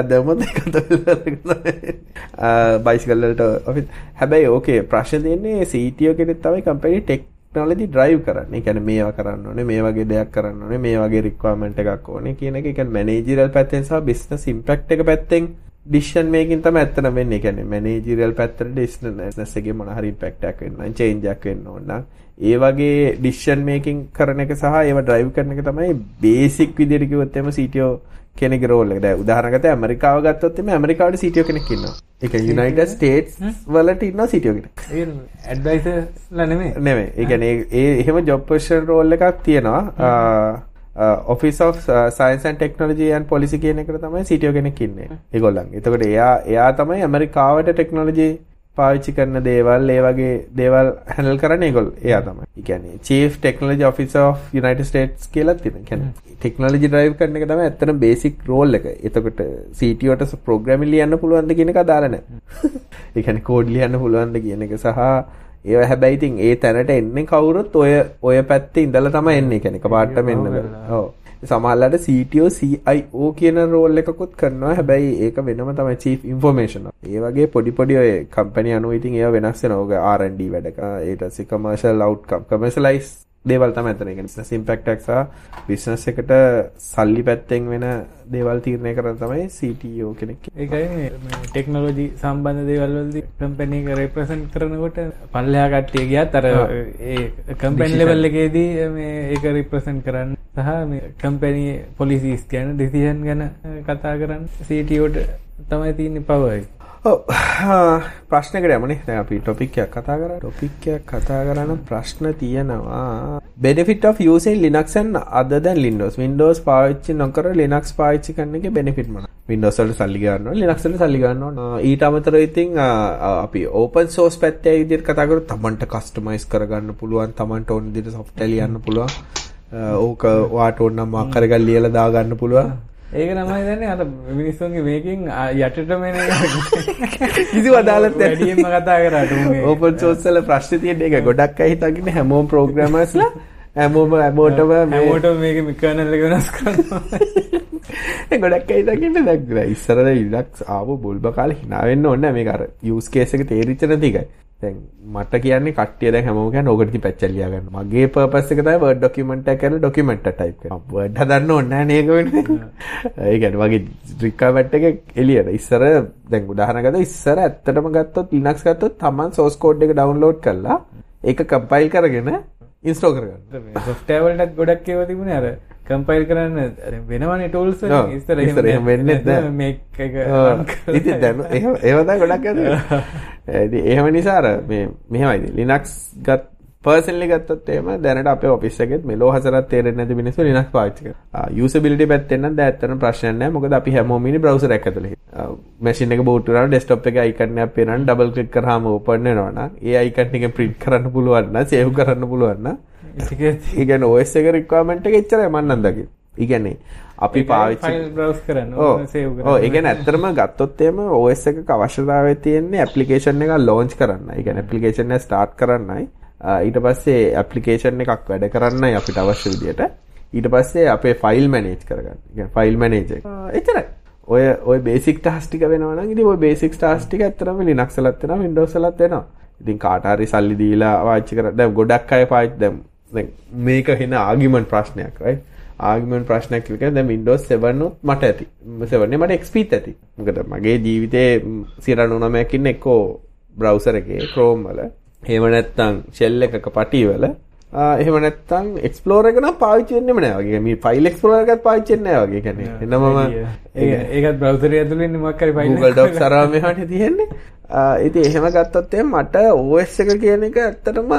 bicycle වලට office හැබැයි ඕකේ ප්‍රශ්නේ තියෙන්නේ CTO කෙනෙක් තමයි company tech ටෙක්නොලොජි ඩ්‍රයිව් කරන්න. ඒ කියන්නේ මේවා කරන්න ඕනේ, මේ වගේ දෙයක් කරන්න ඕනේ, මේ වගේ රික්වයර්මන්ට් එකක් ඕනේ කියන එක. ඒ කියන්නේ මැනේජරල් පැත්තෙන් සහ බිස්නස් ඉම්පැක්ට් එක පැත්තෙන් ඩිසිෂන් මේකින් තමයි ඇත්තම වෙන්නේ. ඒ කියන්නේ මැනේජරල් පැත්තට බිස්නස් එකේ මොන හරි ඉම්පැක්ට් එකක් වෙන්න නම්, චේන්ජ් එකක් වෙන්න ඕන නම්, ඒ වගේ ඩිසිෂන් මේකින් කරන එක සහ ඒව ඩ්‍රයිව් කරන එක තමයි බේසික් විදිහට කිව්වොත් එම කෙනෙක්ගේ රෝල් එක. දැන් උදාහරණකට ඇමරිකාව ගත්තොත් එimhe ඇමරිකාවට CTO කෙනෙක් ඉන්නවා. ඒක යුනයිටඩ් ස්ටේට්ස් වලට ඉන්නවා CTO කෙනෙක්. ඒ ඇඩ්වයිසර්ලා නෙමෙයි. නෙමෙයි. ඒ කියන්නේ ඒ එහෙම ජොබ් පොසිෂන් රෝල් එකක් තියෙනවා. Office of science and technology and policy කියන එකට තමයි CTO කෙනෙක් ඉන්නේ. ඒගොල්ලන්. එතකොට එයා එයා තමයි ඇමරිකාවට ටෙක්නොලොජි පාවිච්චි කරන දේවල් ඒ වගේ දේවල් හැන්ඩල් කරන්නේ ඒගොල්ලෝ. එයා. ඒ කියන්නේ Chief Technology Officer of United States කියලා තියෙනවා. කියන්නේ ටෙක්නොලොජි ඩ්‍රයිව් කරන එක තමයි ඇත්තටම බේසික් රෝල් එක. එතකොට CTOට ප්‍රෝග්‍රෑමින් ලියන්න පුළුවන්ද කියන එක අදාළ නැහැ. ඒ කියන්නේ කෝඩ් ලියන්න පුළුවන්ද කියන එක සහ ඒව හැබැයි ඉතින් ඒ තැනට එන්නේ කවුරුත් ඔය ඔය පැත්තේ ඉඳලා තමයි එන්නේ. ඒ කියන්නේ එකපාරටම එන්න සමහරලාට CTO CIO කියන රෝල් එකකුත් කරනවා. හැබැයි ඒක වෙනම තමයි Chief Information. ඒ වගේ පොඩි පොඩි ඔය කම්පැනි අනුව ඉතින් ඒවා වෙනස් වෙනවා. ඔය R&D වැඩ. ඊට පස්සේ commercial outcome commercialize දේවල්. ඒ බිස්නස් ඉම්පැක්ට් එක සහ බිස්නස් එකට සල්ලි පැත්තෙන් වෙන දේවල් තීරණය කරන තමයි CTO කෙනෙක්. ඒකයි ටෙක්නොලොජි සම්බන්ධ දේවල් වලදී කම්පැනි එක රෙප්‍රසන්ට් කරනකොට පල්ලෙහා කට්ටිය ගියත් අර ඒ කම්පැනි ලෙවල් එකේදී මේ ඒක රිප්‍රසන්ට් කරන්න සහ මේ කම්පැනි පොලිසිස් ගැන ඩිසිෂන් ගැන කතා කරන්න CTOට තමයි තියෙන්නේ පවර් ප්‍රශ්නකට යමනේ. දැන් අපි ටොපික් එකක් කතා කරා. ටොපික් එකක් කතා කරන ප්‍රශ්න තියෙනවා. Benefit of using Linux and other than Windows. Windows පාවිච්චි නොකර Linux පාවිච්චි කරන එකේ benefit මොනවද Windows වලට සල්ලි ගන්නවා. Linux වලට සල්ලි ගන්නවා. ඊට අමතරව ඉතින් අපි open source පැත්තේ විදිහට කතා කරොත් තමන්ට customize කරගන්න පුළුවන් තමන්ට ඕන විදිහට software ලියන්න පුළුවන්. ඕක වාට ඕන නම් මොකක් හරි ගල් ලියලා දාගන්න පුළුවන් ඒක තමයි දන්නේ අර මිනිස්සුන්ගේ මේකෙන් යටටම එන කිසි නැහැ. වැඩියෙන්ම කතා කරාට ඕපන් සෝස් වල ප්‍රශ්න තියෙන එක ගොඩක් අය හිතන්නේ හැමෝම ප්‍රෝග්‍රෑමර්ස්ලා හැමෝම හැමෝටම හැමෝටම මේක කර්නල් එක වෙනස් කරනවා. ගොඩක් අය හිතන්නේ දැන් ඉස්සරද ඉලක්ස් ආව බුල්බ කාලේ hina වෙන්න ඕනේ නැහැ මේක අර යූස් කේස් එක තේරිච්ච නැති එකයි. දැන් මට කියන්නේ කට්ටිය දැන් හැමෝම කියන්නේ ඕකට ඉතින් පැච් ලියා ගන්න. මගේ පර්පස් එක තමයි Word document එක කරලා document එක type කරනවා. Word හදන්න ඕනේ නැහැ නේද වෙන්නේ. ඒ කියන්නේ මගේ requirement එක එළියට. ඉස්සර දැන් උදාහරණ ගත්තා ඉස්සර ඇත්තටම ගත්තොත් Linux ගත්තොත් Taman source code එක download කරලා ඒක compile කරගෙන install කරගන්න. software වලටත් ගොඩක් ඒවා තිබුණේ අර කම්පයිල් කරන්න. වෙනවනේ ටූල්ස් එහෙම වෙන්නේ ඉතින් දැන් එහෙම ඒව තමයි ගොඩක් අද. ඉතින් එහෙම නිසා අර මේ මෙහෙමයි. Linux ගත් පර්සනලි ගත්තොත් එහෙම දැනට අපේ ඔෆිස් එකෙත් මෙලෝ හතරක් තේරෙන්නේ නැති මිනිස්සු Linux පාවිච්චි කරනවා. යූසබිලිටි පැත්තෙන් නම් දැන් ඇත්තටම ප්‍රශ්නයක් නැහැ. මොකද අපි හැමෝම ඉන්නේ බ්‍රවුසර් එකක් ඇතුලේ. මැෂින් එක බූට් කරලා ඩෙස්ක්ටොප් එකේ අයිකන් එකක් පේනවනම් ඩබල් ක්ලික් කරාම ඕපන් වෙනවා නම් ඒ එක print කරන්න පුළුවන් නම් සේව් කරන්න පුළුවන් නම් ඒ කියන්නේ OS එක එක නම් දකින්නේ. ඒ කියන්නේ අපි පාවිච්චි බ්‍රවුස් කරන්න ඔව් ඕන සේව් කරන්න ඔව් ඒ කියන්නේ ඇත්තටම ගත්තොත් එහෙම OS එකක අවශ්‍යතාවය තියෙන්නේ ඇප්ලිකේෂන් එකක් ලොන්ච් කරන්නයි. ඒ කියන්නේ ඇප්ලිකේෂන් එක ස්ටාර්ට් කරන්නයි. ඊට පස්සේ ඇප්ලිකේෂන් එකක් වැඩ කරන්නයි අපිට අවශ්‍ය විදියට. ඊට පස්සේ අපේ ෆයිල් මැනේජ් කරගන්න. File manager. එච්චරයි. ඔය ඔය බේසික් ටාස්ක් ටික වෙනවා ඉතින් ඔය බේසික් ටාස්ක් ටික ඇත්තටම Linux වලත් වෙනවා. ඉතින් කාට හරි සල්ලි දීලා පාවිච්චි කර දැන් ගොඩක් අය දැන් දැන් මේක හින ආගිමන්ට් ප්‍රශ්නයක් right ආගිමන්ට් ප්‍රශ්නයක් කියලා කියන්නේ දැන් Windows 7 උත් මට ඇති 7 නේ මට XP ත් ඇති මොකද මගේ ජීවිතේ 99ක් ඉන්න එක්කෝ බ්‍රවුසර් එකේ Chrome වල එහෙම නැත්නම් shell එකක පටි වල එහෙම නැත්නම් එක්ස්ප්ලෝරර් එක නම් පාවිච්චි වෙන්නෙම නෑ වගේ මේ ෆයිල් එක්ස්ප්ලෝරර් එකත් පාවිච්චි වෙන්නේ නෑ වගේ කියන්නේ එන්න මම ඒකත් බ්‍රවුසර් ඇතුළේ ඉන්නේ මොකක් හරි ෆයිල් Google Docs අරවා මෙහාට තියෙන්නේ. ඉතින් එහෙම ගත්තොත් එහෙනම් මට OS එක කියන එක ඇත්තටම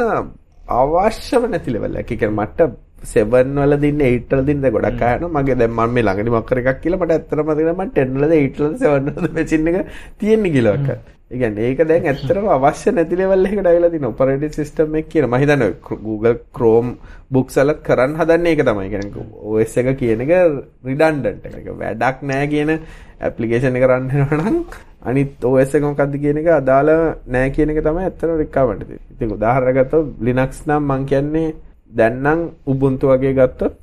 අවශ්‍යම නැති ලෙවල් එකක්. ඒ කියන්නේ මට 7 වල දින්නේ 8 වල දින්නේ ගොඩක් අයනවා. මගේ දැන් මම මේ ළඟදි මොකක් කර එකක් කියලා මට ඇත්තටම නැහැ මම 10 වලද 8 වලද 7 වලද මැෂින් එක තියෙන්නේ කියලා එකක්. ඒ කියන්නේ ඒක දැන් ඇත්තටම අවශ්‍ය නැති ලෙවල් එකකට ආවිලා තියෙන ඔපරේටින් සිස්ටම් එක කියන මම හිතන්නේ Google Chrome books වලත් කරන්න හදන්නේ ඒක තමයි. කියන්නේ OS එක කියන එක redundant එක. වැඩක් නැහැ කියන ඇප්ලිකේෂන් එක රන් වෙනවා නම් අනිත් OS එක මොකද්ද කියන එක අදාළ නැහැ කියන එක තමයි ඇත්තටම රික්වයර්මන්ට් තියෙන්නේ. ඉතින් උදාහරණයක් ගත්තොත් Linux නම් මම කියන්නේ දැන් නම් Ubuntu වගේ ගත්තොත්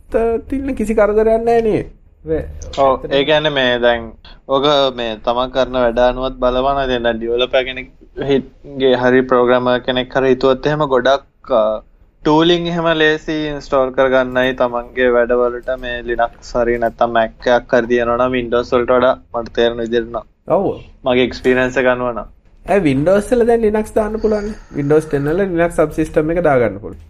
තින්න කිසි කරදරයක් නැහැ නේ. ඔව් ඒ කියන්නේ මේ දැන් ඕක මේ තමන් කරන වැඩ අනුවත් බලවන දැන් දැන් ඩෙවලොපර් කෙනෙක්ගේ හරි ප්‍රෝග්‍රෑමර් කෙනෙක් හරි හිතුවොත් එහෙම ගොඩක් ටූලින් එහෙම ලේසි ඉන්ස්ටෝල් කරගන්නයි තමන්ගේ වැඩවලට මේ ලිනක්ස් හරි නැත්තම් Mac එකක් හරි තියෙනවා නම් Windows වලට වඩා මට විදිහට නම් ඔව්. මගේ එක්ස්පීරියන්ස් එක අනුව නම් ඒ Windows වල දැන් Linux දාන්න. Windows 10 වල Linux subsystem එක දාගන්න පුළුවන්.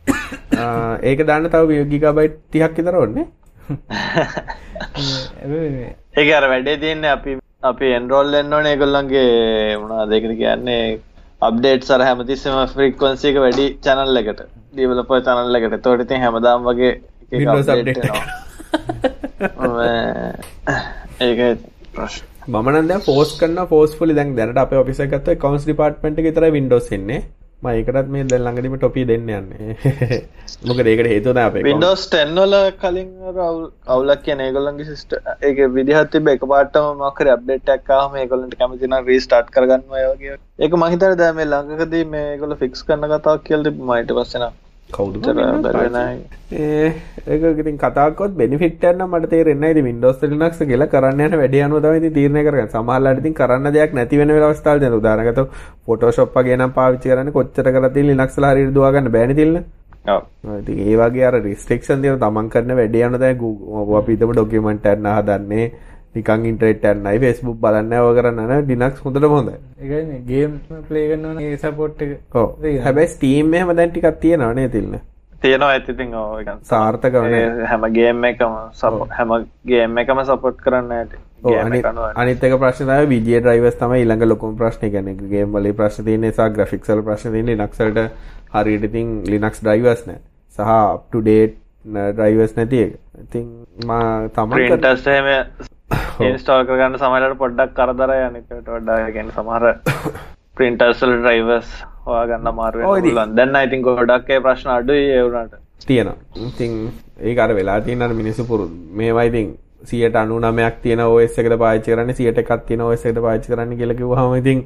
ඒක දාන්න තව GB 30ක් විතර ඕනේ. ඒක අර වැඩේ තියෙන්නේ අපි අපි එන්රෝල් වෙන්න ඕනේ ඒගොල්ලන්ගේ මොනවද ඒකද කියන්නේ අප්ඩේට්ස් අර හැමතිස්සෙම ෆ්‍රීකවන්සි එක වැඩි channel එකට ඩෙවලොපර් channel එකට. ඒතකොට ඉතින් හැමදාම වගේ Windows update. ඒක ප්‍රශ්න. මම නම් දැන් ෆෝස් කරනවා ෆෝස්ෆුලි දැන් දැනට අපේ ඔෆිස් එක ගත්තා accounts department එක විතරයි Windows එන්නේ. මම ඒකටත් මේ දැන් ළඟදිම ටොපි දෙන්න යන්නේ. මොකද ඒකට හේතුව තමයි අපේ Windows 10 වල කලින් අර අවුල්- අවුලක් කියන ඒගොල්ලන්ගේ සිස්ටම් ඒක විදිහක් තිබ්බ එකපාරටම මොකක් හරි අප්ඩේට් එකක් ආවම ඒගොල්ලන්ට කැමති නම් රීස්ටාර්ට් කරගන්නවා ඒ වගේ. ඒක මම හිතන්නේ දැන් මේ ළඟකදී මේ ඒගොල්ලෝ ෆික්ස් කරන කතාවක් කියලා තිබ්බ මම ඊට පස්සේ නම් කවුද උතර බැලුවේ නැහැ. ඒ ඒක ඉතින් කතාවක්වත් බෙනිෆිට් එකක් නම් මට තේරෙන්නේ Windows Linux කියලා කරන්න යන වැඩේ අනුව තමයි ඉතින් තීරණය කරගන්නේ. සමහරවිට ඉතින් කරන්න දෙයක් නැති වෙන වෙලාව අවස්ථාවල් දෙනවා. උදාහරණයක් ගත්තොත් Photoshop වගේ නම් පාවිච්චි කරන්නේ කොච්චර කරලා තියෙන Linux වල හරියට දුවා ගන්න බෑනේ තිල්න. ඔව්. ඉතින් ඒ වගේ අර රිස්ට්‍රික්ෂන් තියෙන තමන් කරන වැඩේ යන දැන් Google අපි හිතමු ඩොකියුමන්ට් එකක් හදන්නේ නිකන් ඉන්ටර්නෙට් එකක් නයි Facebook බලන්න ඔය කරන්න නෑ Linux හොඳටම හොඳයි. ඒකනේ ගේම් ප්ලේ කරනවා ඒ සපෝට් ඔව්. හැබැයි Steam එහෙම දැන් ටිකක් තියෙනවා නේ තිල්න. තියෙනවා ඇති ඉතින් ඔව් ඒක සාර්ථකව නේ. ඒ හැම ගේම් එකම සපෝට් හැම ගේම් එකම සපෝට් කරන්න ඇති. ඔව් ගේම් අනිත් එක අනුව. අනිත් එක ප්‍රශ්නේ තමයි VGA drivers තමයි ඊළඟ ලොකුම ප්‍රශ්නේ වල ප්‍රශ්න තියෙන නිසා graphics වල ප්‍රශ්න තියෙන Linux වලට හරියට ඉතින් Linux drivers නැහැ. සහ up to date drivers නැති එක. ඉතින් මා printers එහෙම ඉන්ස්ටෝල් කරගන්න සමහරවිට පොඩ්ඩක් කරදරයි අනිකට වඩා ඒ කියන්නේ සමහර වල drivers හොයාගන්න ඔව් වෙනවා ඉතින්. ගොඩක් ඒ ප්‍රශ්න අඩුයි ඒ වුණාට. තියෙනවා. ඉතින් ඒක අර වෙලා තියෙන අර මිනිස්සු පුරුදු. මේවා ඉතින් 99ක් තියෙන OS එකට පාවිච්චි කරන්නේ 101ක් තියෙන පාවිච්චි කරන්න කියලා කිව්වහම ඉතින්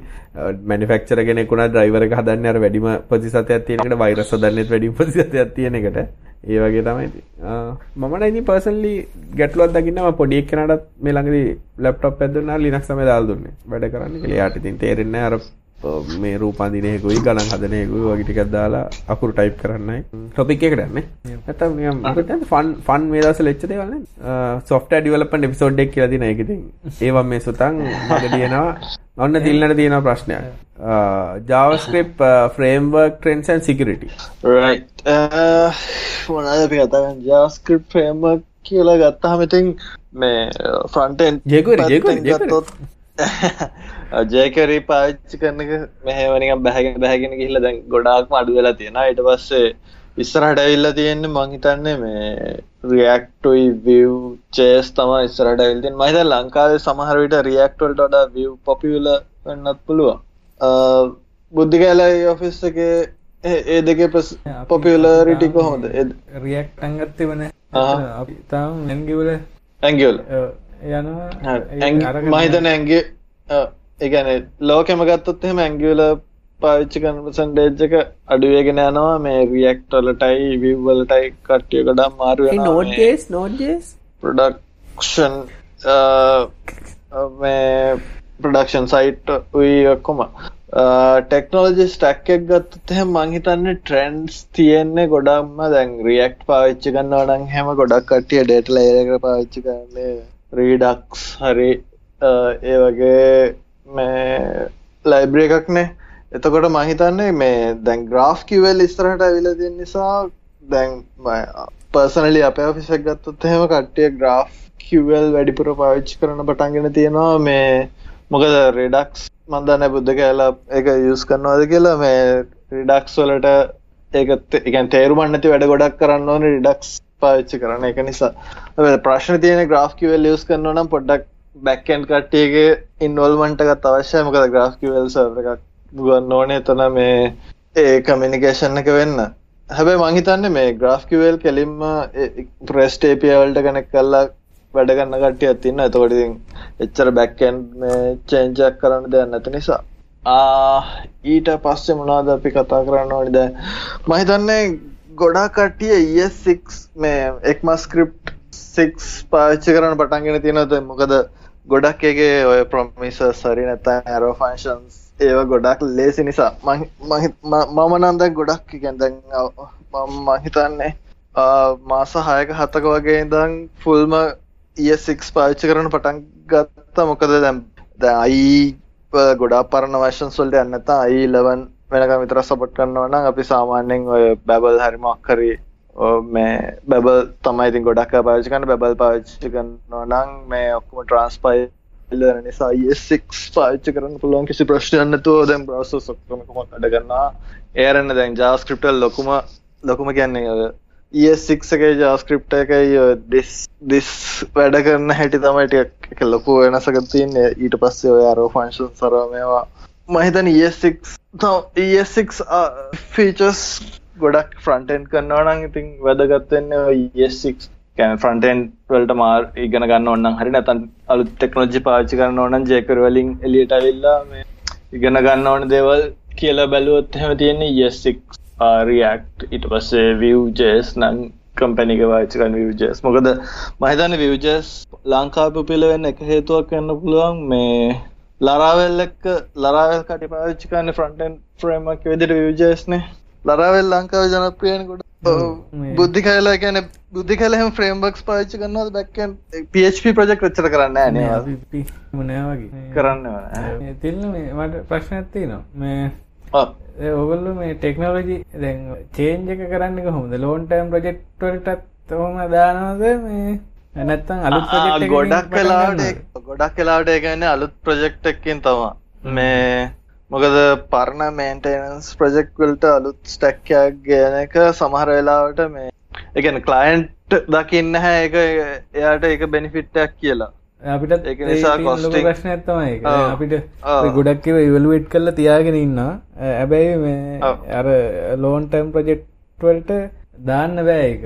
මැනුෆැක්චරර් කෙනෙක් උනා ඩ්‍රයිවර් එක හදන්නේ වැඩිම ප්‍රතිශතයක් තියෙන එකට වෛරස් හදන්නෙත් වැඩිම ප්‍රතිශතයක් තියෙන එකට. ඒ වගේ තමයි ඉතින්. ආ, මම නම් ඉතින් පර්සනලි ගැටලුවක් දකින්න මම පොඩි එක්කෙනාටත් මේ ළඟදී ලැප්ටොප් එකක් දුන්නා Linux තමයි දාලා දුන්නේ. වැඩ කරන්න කියලා. එයාට ඉතින් තේරෙන්නේ නැහැ අර මේ රූපන්දින එකකුයි ගණන් හදන එකකුයි වගේ ටිකක් දාලා අකුරු ටයිප් කරන්නයි. ටොපික් එකට යන්නේ. නැත්තම් නිකන් මොකද ෆන් ෆන් මේ දවස්වල එච්ච දේවල් නේ සොෆ්ට්වෙයාර් ඩෙවලොප්මන්ට් එපිසෝඩ් එක කියලා දින. ඒක ඉතින් ඒවා මේ සුතන් මග තියෙනවා ඔන්න JavaScript uh, framework trends and security. Right. මොනවද අපි කතා කරන්නේ? JavaScript framework කියලා ගත්තාම ඉතින් මේ jQuery, පැත්තෙන් jQuery. ගත්තොත් ජයකරී පාවිච්චි කරන එක මෙහෙවනික බැහැගෙන බැහැගෙන ගිහිල්ලා දැන් ගොඩාක්ම අඩු වෙලා තියෙනවා. ඊට පස්සේ ඉස්සරහට ඇවිල්ලා තියෙන්නේ මං හිතන්නේ මේ JS තමයි ඉස්සරහට ඇවිල්ලා තියෙන්නේ. මම හිතන්නේ ලංකාවේ සමහර විට React වලට වඩා Vue popular වෙන්නත් පුළුවන්. බුද්ධිකැලයි ඔෆිස් එකේ ඒ දෙකේ පොපියුලාරිටි කොහොමද? රියක්් අංගත්තේ වන තාම නැන්ගිවල ඇංගියල යනවා. මහිතන ඇන්ගේ ඒගැන ලෝකෙම ගත්තොත් එහෙම ඇංගියල පාවිච්චි කරන පසන්ඩේජ් එක අඩුවේගෙන යනවා. මේ රියක්ටලටයි විව්වලටයි කට්ටිය ගඩම් මාරු hey node.js node.js ප්‍රඩක්ෂන් මේ ප්‍රඩක්ෂන් සයිට් උයි ඔක්කොම. ටෙක්නෝලජි ස්ටක් එක් ගත්තත් එහෙම මං හිතන්නේ ට්‍රෙන්ඩ්ස් තියෙන්නේ ගොඩක්ම. දැන් රියක්ට් පාවිච්චි කරනවා නම් හැම ගොඩක් කට්ටිය ඩේටා ලේයර් එක පාවිච්චි කරන්නේ. රීඩක්ස් හරි අ, ඒ වගේ මේ ලයිබ්‍රරි එකක්නේ එතකොට මං හිතන්නේ මේ දැන් ග්‍රාෆ් කිවල් ඉස්සරහට ඇවිල්ලා තියෙන නිසා දැන් පර්සනලි අපේ ඔෆිස් එක ගත්තොත් එහෙම කට්ටිය ග්‍රාෆ් කිවල් වැඩිපුර පාවිච්චි කරන පටන්ගෙන තියෙනවා. මේ මොකද රෙඩක්ස් මන් දන්නේ බුද්ධ කෑලා ඒක යූස් කරනවද කියලා. මේ රිඩක්ස් වලට ඒක තේ- ඒ කියන්නේ තේරුම් නැති වැඩ ගොඩක් කරන්න ඕනේ රිඩක්ස් පාවිච්චි කරන එක නිසා. හැබැයි ප්‍රශ්න තියෙන graph QL use කරනවා නම් පොඩ්ඩක් back end කට්ටියගේ involvement එකත් අවශ්‍යයි. මොකද graph QL server එකක් ගන්න ඕනේ එතන මේ ඒ communication එක වෙන්න. හැබැයි මං හිතන්නේ මේ graph QL කෙලින්ම ඒ REST API වලට connect කරලා වැඩ ගන්න කට්ටියක් ඉන්නවා. එතකොට ඉතින් එච්චර back end මේ change එකක් කරන්න දෙයක් නැති නිසා. ආ ඊට පස්සේ මොනවද අපි කතා කරන්න ඕනේ දැන් මම හිතන්නේ ගොඩාක් කට්ටිය ES6 මේ ECMAScript 6 පාවිච්චි කරන්න පටන්ගෙන තියෙනවා දැන් මොකද ගොඩක් එකේ ඔය promises හරි නැත්නම් arrow functions ඒවා ගොඩක් ලේසි නිසා. මම මම මම නම් දැන් ගොඩක් කියන්නේ දැන් අ- මම මම හිතන්නේ ආ, මාස 6ක 7ක වගේ ඉඳන් ෆුල්ම ES6 පාවිච්චි කරන්න පටන් ගත්තා. මොකද දැන් දැන් i ගොඩාක් පරණ versions වලට යන්න නැත්නම් i11 වෙනකම් විතර සපෝට් කරනවා නම් අපි සාමාන්‍යයෙන් ඔය Babel හරි මොකක් හරි ඔය මේ Babel තමයි ඉතින් ගොඩක් අය පාවිච්චි කරන්නේ. Babel පාවිච්චි කරනවා නම් මේ ඔක්කොම transpile වෙන නිසා ES6 පාවිච්චි කරන්න පුළුවන් කිසි ප්‍රශ්නයක් නැතුව දැන් browsers ඔක්කොම කොහොමද වැඩ කරනවා ඒ අරන්න දැන් JavaScript වල ලොකුම ලොකුම කියන්නේ ඔය ES6 එකේ JavaScript එකයි ඔය this this වැඩ කරන හැටි තමයි ටිකක් එක ලොකු වෙනසක් තියෙන්නේ. ඊට පස්සේ ඔය arrow functions අර මේවා. මම හිතන්නේ ES6 තව ES6 uh, features ගොඩක් front end කරනවා නම් ඉතින් වැදගත් වෙන්නේ ඔය ES6 කියන්නේ front end වලට මාර් ඉගෙන ගන්න ඕන නම් හරි නැත්නම් අලුත් ටෙක්නොලොජි පාවිච්චි කරන්න ඕන නම් jQuery වලින් එළියට ඇවිල්ලා මේ ඉගෙන ගන්න ඕන දේවල් කියලා බැලුවොත් එහෙම තියෙන්නේ ES6 uh, React. ඊට පස්සේ Vue.js නම් කම්පැනි එක පාවිච්චි කරන Vue.js මොකද මම හිතන්නේ Vue.js ලංකාවේ පොපියුලර් වෙන්න එක හේතුවක් වෙන්න පුළුවන්. මේ Laravel එක්ක Laravel කටි පාවිච්චි කරන්නේ front end framework විදිහට Laravel ලංකාවේ ජනප්‍රියනේ ගොඩක් බුද්ධි කලා කියන බුද්ධි කලහම ෆ්‍රේම්බක්ස් පාච්චි කරන්නද බැක්කන් පප ප්‍රජෙක්් රච්චර කරන්න න මනෑවගේ කරන්න තිල්ල මට ප්‍රශ්න ඇත්ති නවා මේ ඔගල්ලු මේ ටෙක්නෝලජි දැන් චේන්ජ එක කරන්න හොම ලෝන්ටම් ප්‍රජෙක්්ටටත් හොම දානවද? මේ නැත්තම් අලුත් ගොඩක් කලාට ගොඩක් කලාට එකන්න අලුත් ප්‍රජෙක්් එක්කින් තමා මේ මොකද පරණ මේන්ටනස් ප්‍රජෙක්් වලට අලුත් ස්ටැක්කයක් ගන එක සමහර වෙලාවට මේ එකන කලයින්ට් දකින්න හැ එක එයාට එක බෙනිෆිට්ටක් කියලා අපිට ඒක නිසා ප්‍රශ්න ඇත්තමයි. අපිට ඔව්. ගොඩක් ඉවලුවට් කල්ල තියාගෙන ඉන්න ඇබැයි මේ. අර ලෝන්ටම් ප්‍රජෙක්්වලට දාන්න බෑ එක.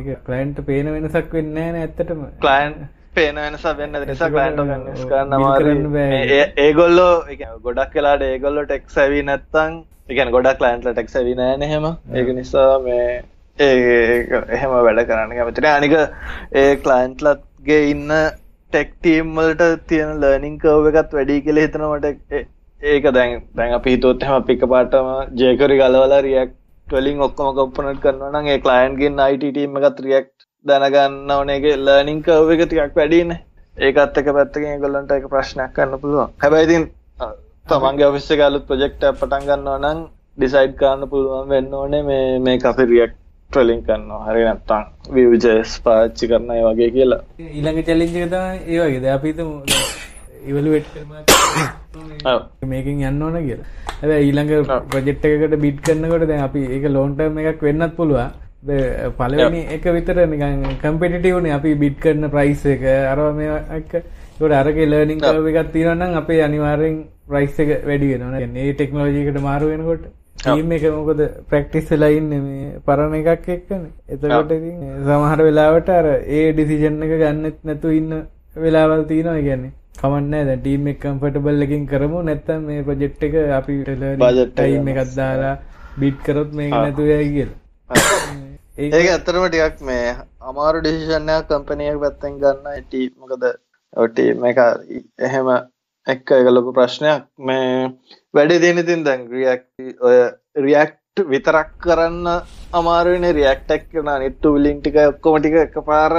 එක කලයින්ට පේන වෙනසක් වෙන්න න ඇත්තටම කලයින් පේන වෙනසා වෙන්න නිසා කලයින්ට ගන්න කරන්න කරන්න. අමාරු ඒගොල්ලෝ ගොඩක් කලාට ඒගොල්ලෝ ටෙක් සැවී නැත්තං එකන ගොඩක් ලයින්ටල ටෙක් සැවි නෑන හෙම ඒක නිසා මේ ඒ එහෙම වැඩ කරන්න කැමතින අනික ඒ කලයින්ට්ලත්ගේ ඉන්න ටෙක්ටීම්වලට තියෙන ලර්නිං කව් එකත් වැඩි කියල හිතනවට ඒක දැන් දැන් අපි හිතොත් එහෙම පික පාටම ජේකරි ගලවල රියක් වලින් ඔක්කොම කොප්පනට් කරනවා නම් ඒ ක්ලයන්ට්ගෙන් IT ටීම් එකත් රියක්ට් දැනගන්න ඕනේ ඒකේ ලර්නිං කර්ව් එක ටිකක් වැඩිනේ ඒකත් එක පැත්තකින් ඒගොල්ලන්ට ඒක ප්‍රශ්නයක් ගන්න පුළුවන්. හැබැයි ඉතින් අ, තමන්ගේ ඔෆිස් එකේ අලුත් ප්‍රොජෙක්ට් පටන් ගන්නවා නම් ඩිසයිඩ් කරන්න පුළුවන් වෙන්න ඕනේ මේ මේක අපි රියක්ට් වලින් කරනවා. හරි නැත්නම් Vue.js පාවිච්චි කරන ඒ වගේ කියලා. ඊළඟ චැලිංජක තම ඒවගේද අපිතම ඉවලුවට් මේකින් යන්න ඕන කියලා. ඇ ඊළඟ ප්‍රජෙට් එකකට බිට් කරන්නකොට දැන් අපි ඒක ලෝන්ටර්ම එකක් වෙන්නත් පුළුවන් ද- පළවෙනි එක විතර නිකන් කම්පිටිටිව්නේ අපි බිට් කරන ප්‍රයිස් එක. අරවා මේ එක ඒකට අරගේ ලර්නින් කර්ව් එකක් තියෙනවා නම් අපේ අනිවාර්යෙන් ප්‍රයිස් එක වැඩි වෙනවා. නේ මේ ටෙක්නොලොජි එකට මාරු වෙනකොට ටීම් එක මොකද ප්‍රැක්ටිස් ඉන්නේ මේ පරණ එකක් එක්කනේ. එතකොට සමහර වෙලාවට අර ඒ ඩිසිෂන් එක ගන්නෙත් නැතුව ඉන්න වෙලාවල් තියෙනවා. ඒ කියන්නේ කමක් නැහැ. දැන් ටීම් එක කම්ෆර්ටබල් එකකින් කරමු. නැත්නම් මේ ප්‍රොජෙක්ට් එක අපි ටයිම් එකක් දාලා බිට් කරොත් මේක නැතුව යයි කියලා ඒක ඒක ඇත්තටම ටිකක් මේ අමාරු ඩිසිෂන් එකක් කම්පැනි එක පැත්තෙන් ගන්න. ඉටි මොකද ඔය ටීම් එක එහෙම එක්ක ඒක ලොකු ප්‍රශ්නයක්. මේ වැඩි තියෙන ඉතින් දැන් රියැක්ට් ඔය රියැක්ට් විතරක් කරන්න අමාරු වෙන්නේ රියැක්ට් එක කරන අනිත් ටූලින් ටික ඔක්කොම ටික එකපාර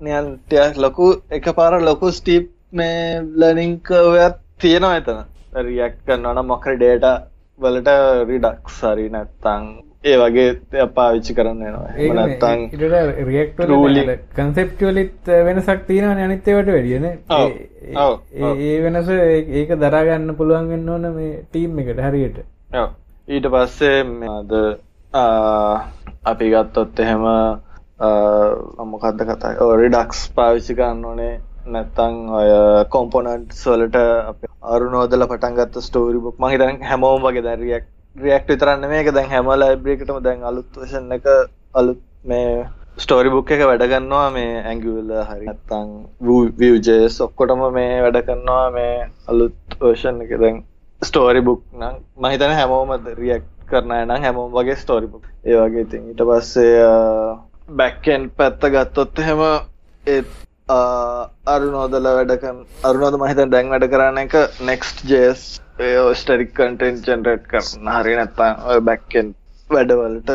නිකන් ටිකක් ලොකු එකපාර ලොකු ස්ටීප් මේ ලර්නින් කර්ව් එකක් තියෙනවා එතන. රියැක්ට් කරනවා නම් මොකක් හරි data වලට රිඩක්ස් හරි නැත්තම් ඒ වගේ දෙයක් පාවිච්චි කරන්න වෙනවා එහෙම නැත්තම් රියක්ටල ruling. කන්සෙප්ටලිත් වෙනසක් තියෙනවන අනිත්තවට වැඩියන ඔව්, ඔව්, ඔව්. ඒ වෙනස ඒක දරාගන්න පුළුවන් වෙන්න ඕන මේ ටීම් එකට හරියට. ඔව්. ඊට පස්සේ අද අපි ගත්තොත් එහෙම මොකක්ද කතා රිඩක්ස් පාවිච්චි කරන්න ඕනේ. නැත්තං ඔය කොම්පොනන්ට් වලට අප අරුණෝදල පටන් ගත්ත ස්ටෝරි බුක් මහිතන් හැමෝම් වගේ දැ රියක් රියක්් විතරන්න මේක දැන් හැම ලයිබ්‍රේකටම දැන් අලුත් වශන එක අලුත් මේ ස්ටෝරි බුක් එක වැඩ ගන්නවා මේ ඇංගිවල හරි නැත්තං වියජස් ඔක්කොටම මේ වැඩ කරනවා. මේ අලුත් වර්ෂන් එක දැන් ස්ටෝරි බුක් නම් මහිතන හැමෝම රියක් කරන නම් හැමෝම් වගේ ස්ටෝරි බුක් ඒ වගේ ඉතින් ඊට පස්සේ බැක්කෙන් පැත්ත ගත්තොත් එහෙම ඒත් අරුනෝදල වැඩකන් අරුනෝද මහිතන් දැන් වැඩ කරන්න එක නෙක්ස්ට ජේස් ස්ටරික් කටෙන් ජෙනරේට් කරන හරි නැත්තම් ඔය බැක්කෙන් වැඩවලට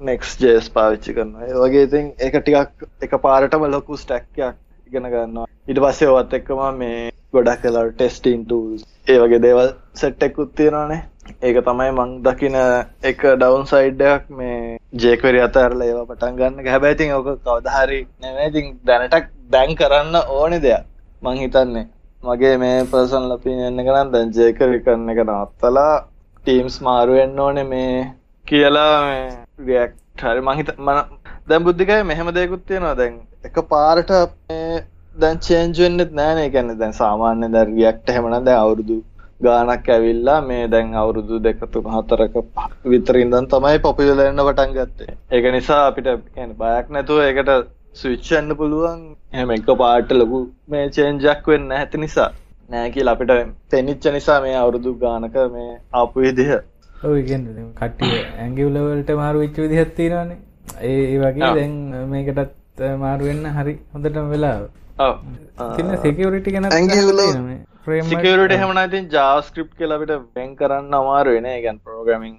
නෙක්ස් ජේස් පාවිච්චි කරන ඒ වගේ ඉතින් ඒක ටිකක් එක පාරටම ලොකු ස්ටැක්යක් ඉගෙන ගන්නවා. ඊට පස්සේ ඔවත් එක්කම මේ ගොඩක් කලා ටෙස්ටින් ටූල් ඒ වගේ දේවල් සෙට්ටෙකුත් තියෙනවානේ. ඒක තමයි මං දකින එක ඩවන් සයිඩ්ඩයක් මේ ජේකවරි අතරලා ඒවා පටන් ගන්න. හැබැයිතින් ඕක කවදහරි නෙමේතින් දැනටක් දැන් කරන්න ඕනෙ දෙයක්. මං හිතන්නේ මගේ මේ පර්සන් ලපින් එන්න කරන්න දැන් ජේකරි කරන්න එක නවත්තලා ටීම්ස් මාරුවෙන්න ඕනේ මේ කියලා මේ රියක් හරි මහිත මන දැන් බුද්ධිකය මෙහෙම දෙකුත් තියෙනවා දැන් එක පාරට මේ දැන් චේන්ජ් වෙන්නෙත් නෑනේ කියන්නේ දැන් සාමාන්‍ය දැන් රියැක්ට් එහෙමනම් දැන් අවුරුදු ගානක් ඇවිල්ලා මේ දැන් අවුරුදු දෙක තුන හතරක විතර ඉඳන් තමයි පොපියුලර් වෙන්න පටන් ගත්තේ. ඒක නිසා අපිට කියන්නේ බයක් නැතුව ඒකට ස්විච් වෙන්න පුළුවන්. එහෙම එක පාට ලොකු මේ චේන්ජ් එකක් වෙන්නේ නැති නිසා. නෑ කියලා අපිට තෙනිච්ච නිසා මේ අවුරුදු ගානක මේ ආපු විදිහ. කට්ටිය ඇංගිවලවලට මාරු වෙච්ච විදිහක් තියෙනවානේ ඒ ඒ වගේ. දැන් මේකටත් මාරු වෙන්න හරි හොඳටම වෙලාව ඔව්. තින්න සෙකවරිටි ගැන සිකවරට එහෙමන ඉතින් ජාස්ක්‍රිප් කියලා අපිට වෙන් කරන්න අමාරු වෙන ගැන් ප්‍රෝග්‍රමින්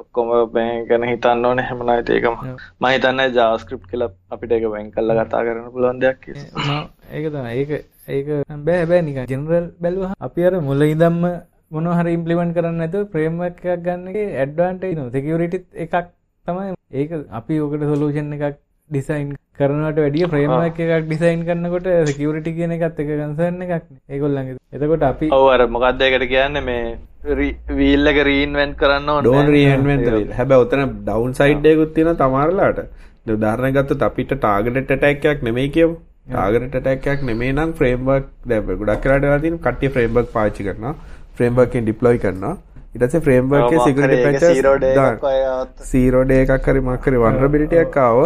ඔක්කොම බැං ගැන හිතන්න ඕන. හෙමනයි ඒකම මහිතන්න ජාස්ක්‍රප් කියල අපිට එක බැං කල්ල කතා කරන පුළුවන් දෙයක් ඒක තම ඒක ඒක බෑ බෑ නික ජෙනරල් බැලුව අපි අර මුල ඉදම්ම මොනහර ඉම්පලිමෙන්ට් කරන්න ඇතු ප්‍රේම එකක් ගන්නගේ ඇඩ්වාන්ටයි න. සෙකියරිටි එකක් තමයි. ඒක අපි ඕකට සොලූෂන් එකක් ඩිසයින් කරනට වැඩිය ප්‍රේම එකක් ඩිසයින් කරන්නකොට සකියරිටි කියන එකත් එක කන්සරන්න එකක් ඒගොල්ලඟ එතකොට අපි ඔවර මොකක්දයකට කියන්න? මේ වීල්ලක රීන්වෙන්් කරන්න ඩෝන් රීන්වෙන් හැබැ ඔතන ඩවන්් සයිඩ්ඩයකුත් තියෙන තමාරලාට. උදාරණ ගත්ත අපිට ටාගට ටැක්යක් නෙමයි කියව ටාගට ටැක්යක් නෙමේ නම් ෆ්‍රේම්බක් දැ ගොඩක් කරට තින් කට්ටි ෆ්‍රේම්බක් පාචි කරන ෆ්‍රේම්බකින් ඩිප්ලොයි කරනවා ඉටස ෆ්‍රේම්බර්ක සිකට පැච සීරෝඩ එකක් කරි මක්කරි වන්රබිලිටියක් ආව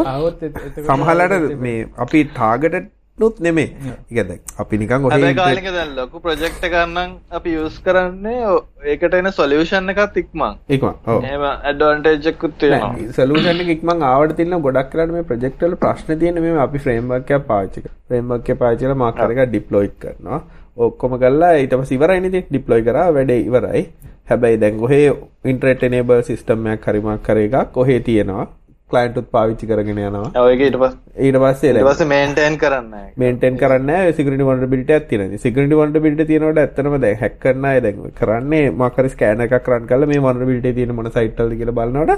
සමහලට මේ අපි ටාගට නුත් නෙමේ ඉගද අපි නිකන් දැන් ලොකු ප්‍රජෙක්්ට කරන්නම් අපි යස් කරන්නේ ඒකට එන සොලියෂන් එකත් ඉක්මං ඉක්ම ඒම ඇඩවන්ටේජකුත් සලූෂන් ඉක්මං ආවට තින්න ගොඩක් කරන මේ ප්‍රජෙක්ටල ප්‍රශ්න තියෙන මේ අපි ෆ්‍රේම්බක්ය පාචික ෆ්‍රේම්බක්ය පාචල මාකරක ඩිප්ලොයි් කරනවා ඔක්කොම කල්ලා ඊටම සිවරයිනිති ඩිප්ලොයි කර වැඩේ ඉවරයි. හැබැයි දැන් ඔහේ ඉන්ට්‍රෙට් එනේබල් සිස්ටම්මයක් හරිමක් කර එකක් කොහේ තියෙනවා. ක්ලයින්ටුත් පාවිච්චි කරගෙන යනවා. ඔයක ඊට පස් ඊට පස්සේ පස මේන්ටේන් කරන්න මේන්ටෙන් කරන්න සිකට වන්ට බිට ඇතින සිකට වන්ට බිට තියනට ඇත්තනම දැ හැක්කරන්න දැ කරන්නේ මකර ස්කෑන එක කරන් කල මේ වන්න බිට තියෙන මන සයිට්ටල් කියල බලන්නට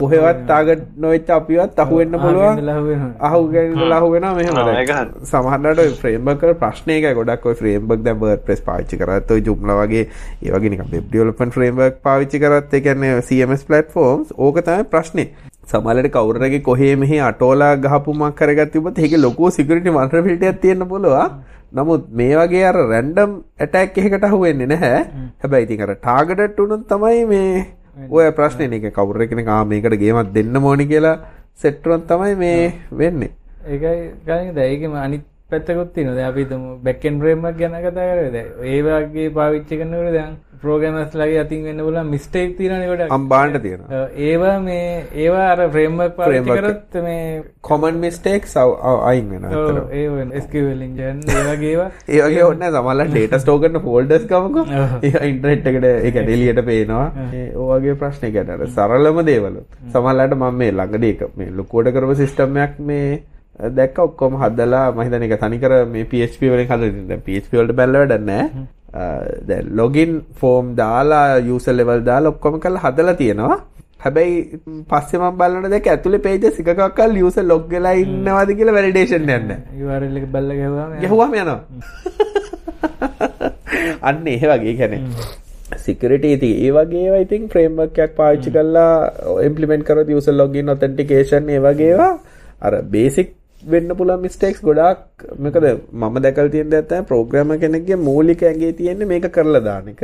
කොහෙවත් තාගට නොවෙච් අපිවත් අහුවෙන්න පුළුවන්. අහුගෙන් ලහුවෙන මෙහම සමහන්නට ෆ්‍රේම්බක ප්‍රශ්නයක ගොඩක් ෆ්‍රේම්බක් දැ බර් ප්‍රෙස් පාච්චි කරත් ජුම්ල වගේ ඒවගෙන ඩියලපන් ෆ්‍රේම්බක් පාවිච්චි කරත් එකන්නේ CMS පලටෆෝම්ස් ඕක තමයි ප්‍රශ්නය සමලට කවුරගේ කොහේ මෙහි අටෝලා ගහපුමක් කරගත් තිබත් ඒක ලොකෝ සිකරිටි වන්ට්‍රපිටියක් තියෙන පුළුවා නමුත් මේ වගේ අර රැන්ඩම් ඇටැක් එකකට අහුවෙන්නේ නැහැ. හැබැයි ඉතින් අර ටාගට් උනුත් තමයි මේ ඔය ප්‍රශ්නේ එක කවුරු කෙනෙක් ආ මේකට ගේමක් දෙන්න ඕනි කියලා සෙට්ටරොන් තමයි මේ වෙන්නේ. ඒකයි ගනිද ඒකම අනිත් පැත්තකුත් තියෙනවා. දැන් අපි හිතමු බෑක් එන්ඩ් ෆ්‍රේම්වර්ක් ගැන කතා කරේ. දැන් ඒ වගේ පාවිච්චි කරනකොට දැන් ප්‍රෝග්‍රෑමර්ස්ලාගේ අතින් වෙන්න පුළුවන් මිස්ටේක් තියෙනවනේ කොට අම්බාන්න තියෙනවා. ඒවා මේ ඒවා අර පාවිච්චි කරත් මේ කොමන් මිස්ටේක්ස් අයින් වෙනවා. ඔව් ඒ වෙන ඒ වගේ ඒවා. ඒ වගේ ඕනේ සමහරවල් ඩේටා ෆෝල්ඩර්ස් ගමකෝ. ඒ ඉන්ටර්නෙට් එකට ඒක එළියට පේනවා. ඒ ඔයගේ ප්‍රශ්නේ ගැන අර සරලම දේවල්. සමහරවල්ලාට මම මේ එක මේ ලොකුවට කරපු සිස්ටම් එකක් මේ දැක්ක ඔක්කොම හදලා මම හිතන්නේ ඒක තනිකර මේ PHP වලින් දැන් PHP වලට බැලලා දැන් ලොගින් ෆෝම් දාලා යූසර් ලෙවල් දාලා ඔක්කොම කරලා හදලා තියෙනවා. හැබැයි පස්සේ මම බලනකොට දැක්ක ඇතුලේ පේජස් එකකක් කල් යූසර් ලොග් වෙලා ඉන්නවද කියලා වැලිඩේෂන් යන්නේ එක බල්ල ගැහුවාම යනවා. අන්න ඒ වගේ කියන්නේ. සිකරිටි ඉති ඒ වගේ ඉතින් ෆ්‍රේම්වර්ක් එකක් පාවිච්චි කරලා ඉම්ප්ලිමන්ට් කරොත් යූසර් ලොගින් ඔතෙන්ටිකේෂන් ඒ වගේ ඒවා අර බේසික් වෙන්න පුළුවන් මිස්ටේක්ස් ගොඩාක්. මොකද මම දැකලා තියෙන දේ තමයි ප්‍රෝග්‍රෑමර් කෙනෙක්ගේ මූලික ඇඟේ තියෙන්නේ මේක කරලා දාන එක.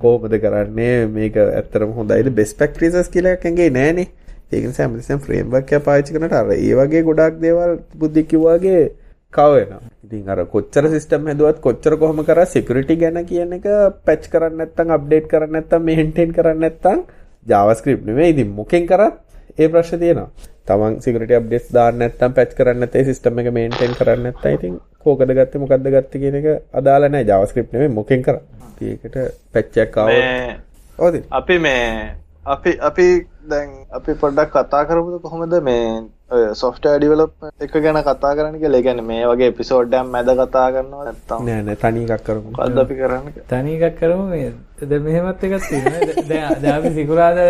කොහොමද කරන්නේ? මේක ඇත්තටම හොඳයිද? බෙස්ට් ප්‍රැක්ටිසස් කියලා එකක් ඇඟේ නෑනේ. ඒක නිසා හැමතිස්සෙම ෆ්‍රේම්වර්ක් එක පාවිච්චි කරනට අර ඒ වගේ ගොඩාක් දේවල් බුද්ධි කිව්වාගේ කව වෙනවා ඉතින් අර කොච්චර සිස්ටම් හැදුවත් කොච්චර කොහොම කරා සිකියුරිටි ගැන කියන එක පැච් කරන්න නැත්නම් අප්ඩේට් කරන්න නැත්නම් මේන්ටේන් කරන්න නැත්නම් JavaScript නෙමෙයි. ඉතින් මොකෙන් කරත් ඒ ප්‍රශ්නේ තියෙනවා. තමන් සිකරට අප්ඩේට්ස් දාන්න නැත්නම් පැච් කරන්න නැත්නම් සිස්ටම් එක මේන්ටේන් කරන්න නැත්නම් ඉතින් කෝකද ගත්තේ මොකද්ද ගත්තේ කියන එක JavaScript නෙමෙයි මොකෙන් කරන්නේ. ඒකට පැච් එකක් ආවොත් අපි මේ අපි අපි දැන් අපි පොඩ්ඩක් කතා කරමුද කොහොමද? මේ සොෆ්ට්වෙයාර් ඩෙවලොප්මන්ට් එක ගැන කතා කරන්න කියලා. ඒ කියන්නේ මේ වගේ එපිසෝඩ් එකක් මැද කතා කරනවා නැත්නම් නෑ නෑ තනි එකක් කරමු. මොකද්ද අපි කරන්නේ? තනි එකක් කරමු මේ දැන් මෙහෙමත් එකක් තියෙනවා. දැන් දැන් අපි සිකුරාදා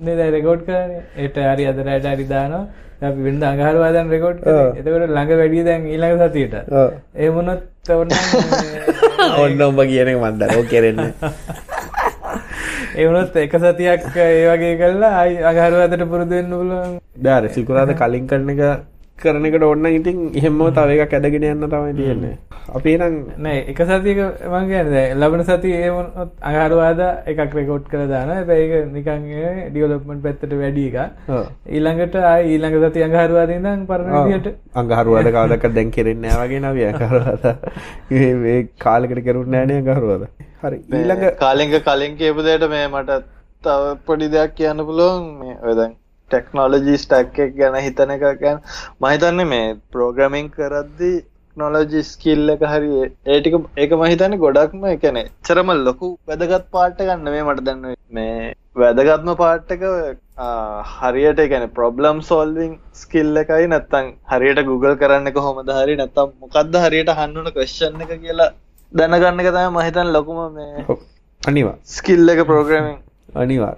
නේ දැන් රෙකෝඩ් කරන්නේ. ඒට හරි අද රැට හරි දානවා. දැන් අපි වෙනදා අඟහරුවා දැන් රෙකෝඩ් කරේ. එතකොට ළඟ වැඩි දැන් ඊළඟ සතියේට. ඒ මොනොත් ඔන්න ඔන්න ඔබ කියන එක දන්නේ. ඔය කෙරෙන්නේ. ඒ වුණොත් එක සතියක් ඒ වගේ කළා අයි අඟහරුවාදට පුරුදු වෙන්න පුළුවන්. බෑ සිකුරාදා කලින් කරන එක කරන එකට ඔන්න ඉතින් එහෙම තව එකක් ඇදගෙන යන්න තමයි තියෙන්නේ. අපි නම් නෑ එක සතියක මං කියන්නේ ලබන සතියේ ඒ මොනොත් අඟහරුවාදා එකක් රෙකෝඩ් කරලා දානවා. හැබැයි ඒක නිකන් ඩෙවලොප්මන්ට් පැත්තට වැඩි එකක්. ඊළඟට ආයි ඊළඟ සතිය අඟහරුවාදා ඉඳන් පරණ විදියට අඟහරුවාදා කවදාවත් දැන් කෙරෙන්නේ නෑ වගේ නවි අඟහරුවාදා. මේ මේ කාලෙකට කරුන්නේ නෑනේ අඟහරුවාදා. හරි ඊළඟ කාලෙක කලින් කියපු දෙයට මේ මට තව පොඩි දෙයක් කියන්න පුළුවන් මේ ඔය දැන් ටෙක්නෝලජී ස්ටැක් එක ගැන හිතන එක ගැන මම හිතන්නේ මේ ප්‍රෝග්‍රෑමින් කරද්දී ටෙක්නොලොජි ස්කිල් එක හරි ඒටික ඒක මහිතන ගොඩක්ම එකන චරම ලොකු වැදගත් පාට්ට ගන්න මේ මට දන්න මේ වැදගත්ම පාට්ටක හරියට ගැන ප්‍රොබ්ලම් සෝල්විං ස්කිල්ල එකයි නැත්තං හරියට Google කරන්න එක හොමද හරි නැත්තම් මොකක්ද හරියට හන්නන කශ්ෂන් එක කියලා දැනගන්න එක තම මහිතන් ලොකුම මේ අනිවා. ස්කිල්ල එක ප්‍රෝග්‍රමින් අනිවාර්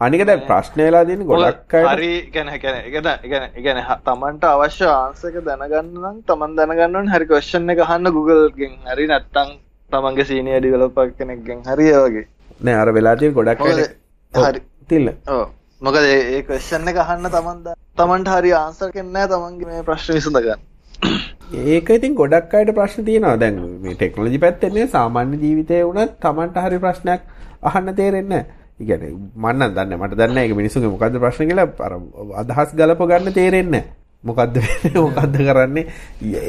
අනික දැ ප්‍රශ්නය වෙලා දෙන ගොඩක් හරි ගැන ගැන ඉගැන ඉගැන තමන්ට අවශ්‍ය ආන්සක දැනගන්න නම් තමන් දැනගන්නවන් හරි කොශ්ෂන් එක හන්න Googleගෙන් හරි නැත්තං තමන්ගේ සීනිය ඩිවලපක් කෙනෙක්ගෙන්. හරි වගේ. නෑ අර වෙලාතිය ගොඩක් හරි. තිල්ල. මොකද ඒ කොශ්ෂන් එක අහන්න තමන්ද තමන්ට හරි ආන්සර් කෙන්නෑ තමන්ගේ මේ ප්‍රශ්න විසඳගන්න. ඒක ඉතින් ගොඩක් අයට ප්‍රශ්න තියෙනවා. දැන් මේ ටෙක්නොලොජි පැත්තෙන්නේ සාමාන්‍ය ජීවිතේ වුණත් Tamanට හරි ප්‍රශ්නයක් අහන්න තේරෙන්නේ නැහැ. ඉගැන මන්න දන්න මට දන්න එක මිනිසුගේ මොකක්ද ප්‍රශ්න කියලා අර අදහස් ගලප ගන්න තේරෙන්නේ මොකක්ද මොකක්ද කරන්නේ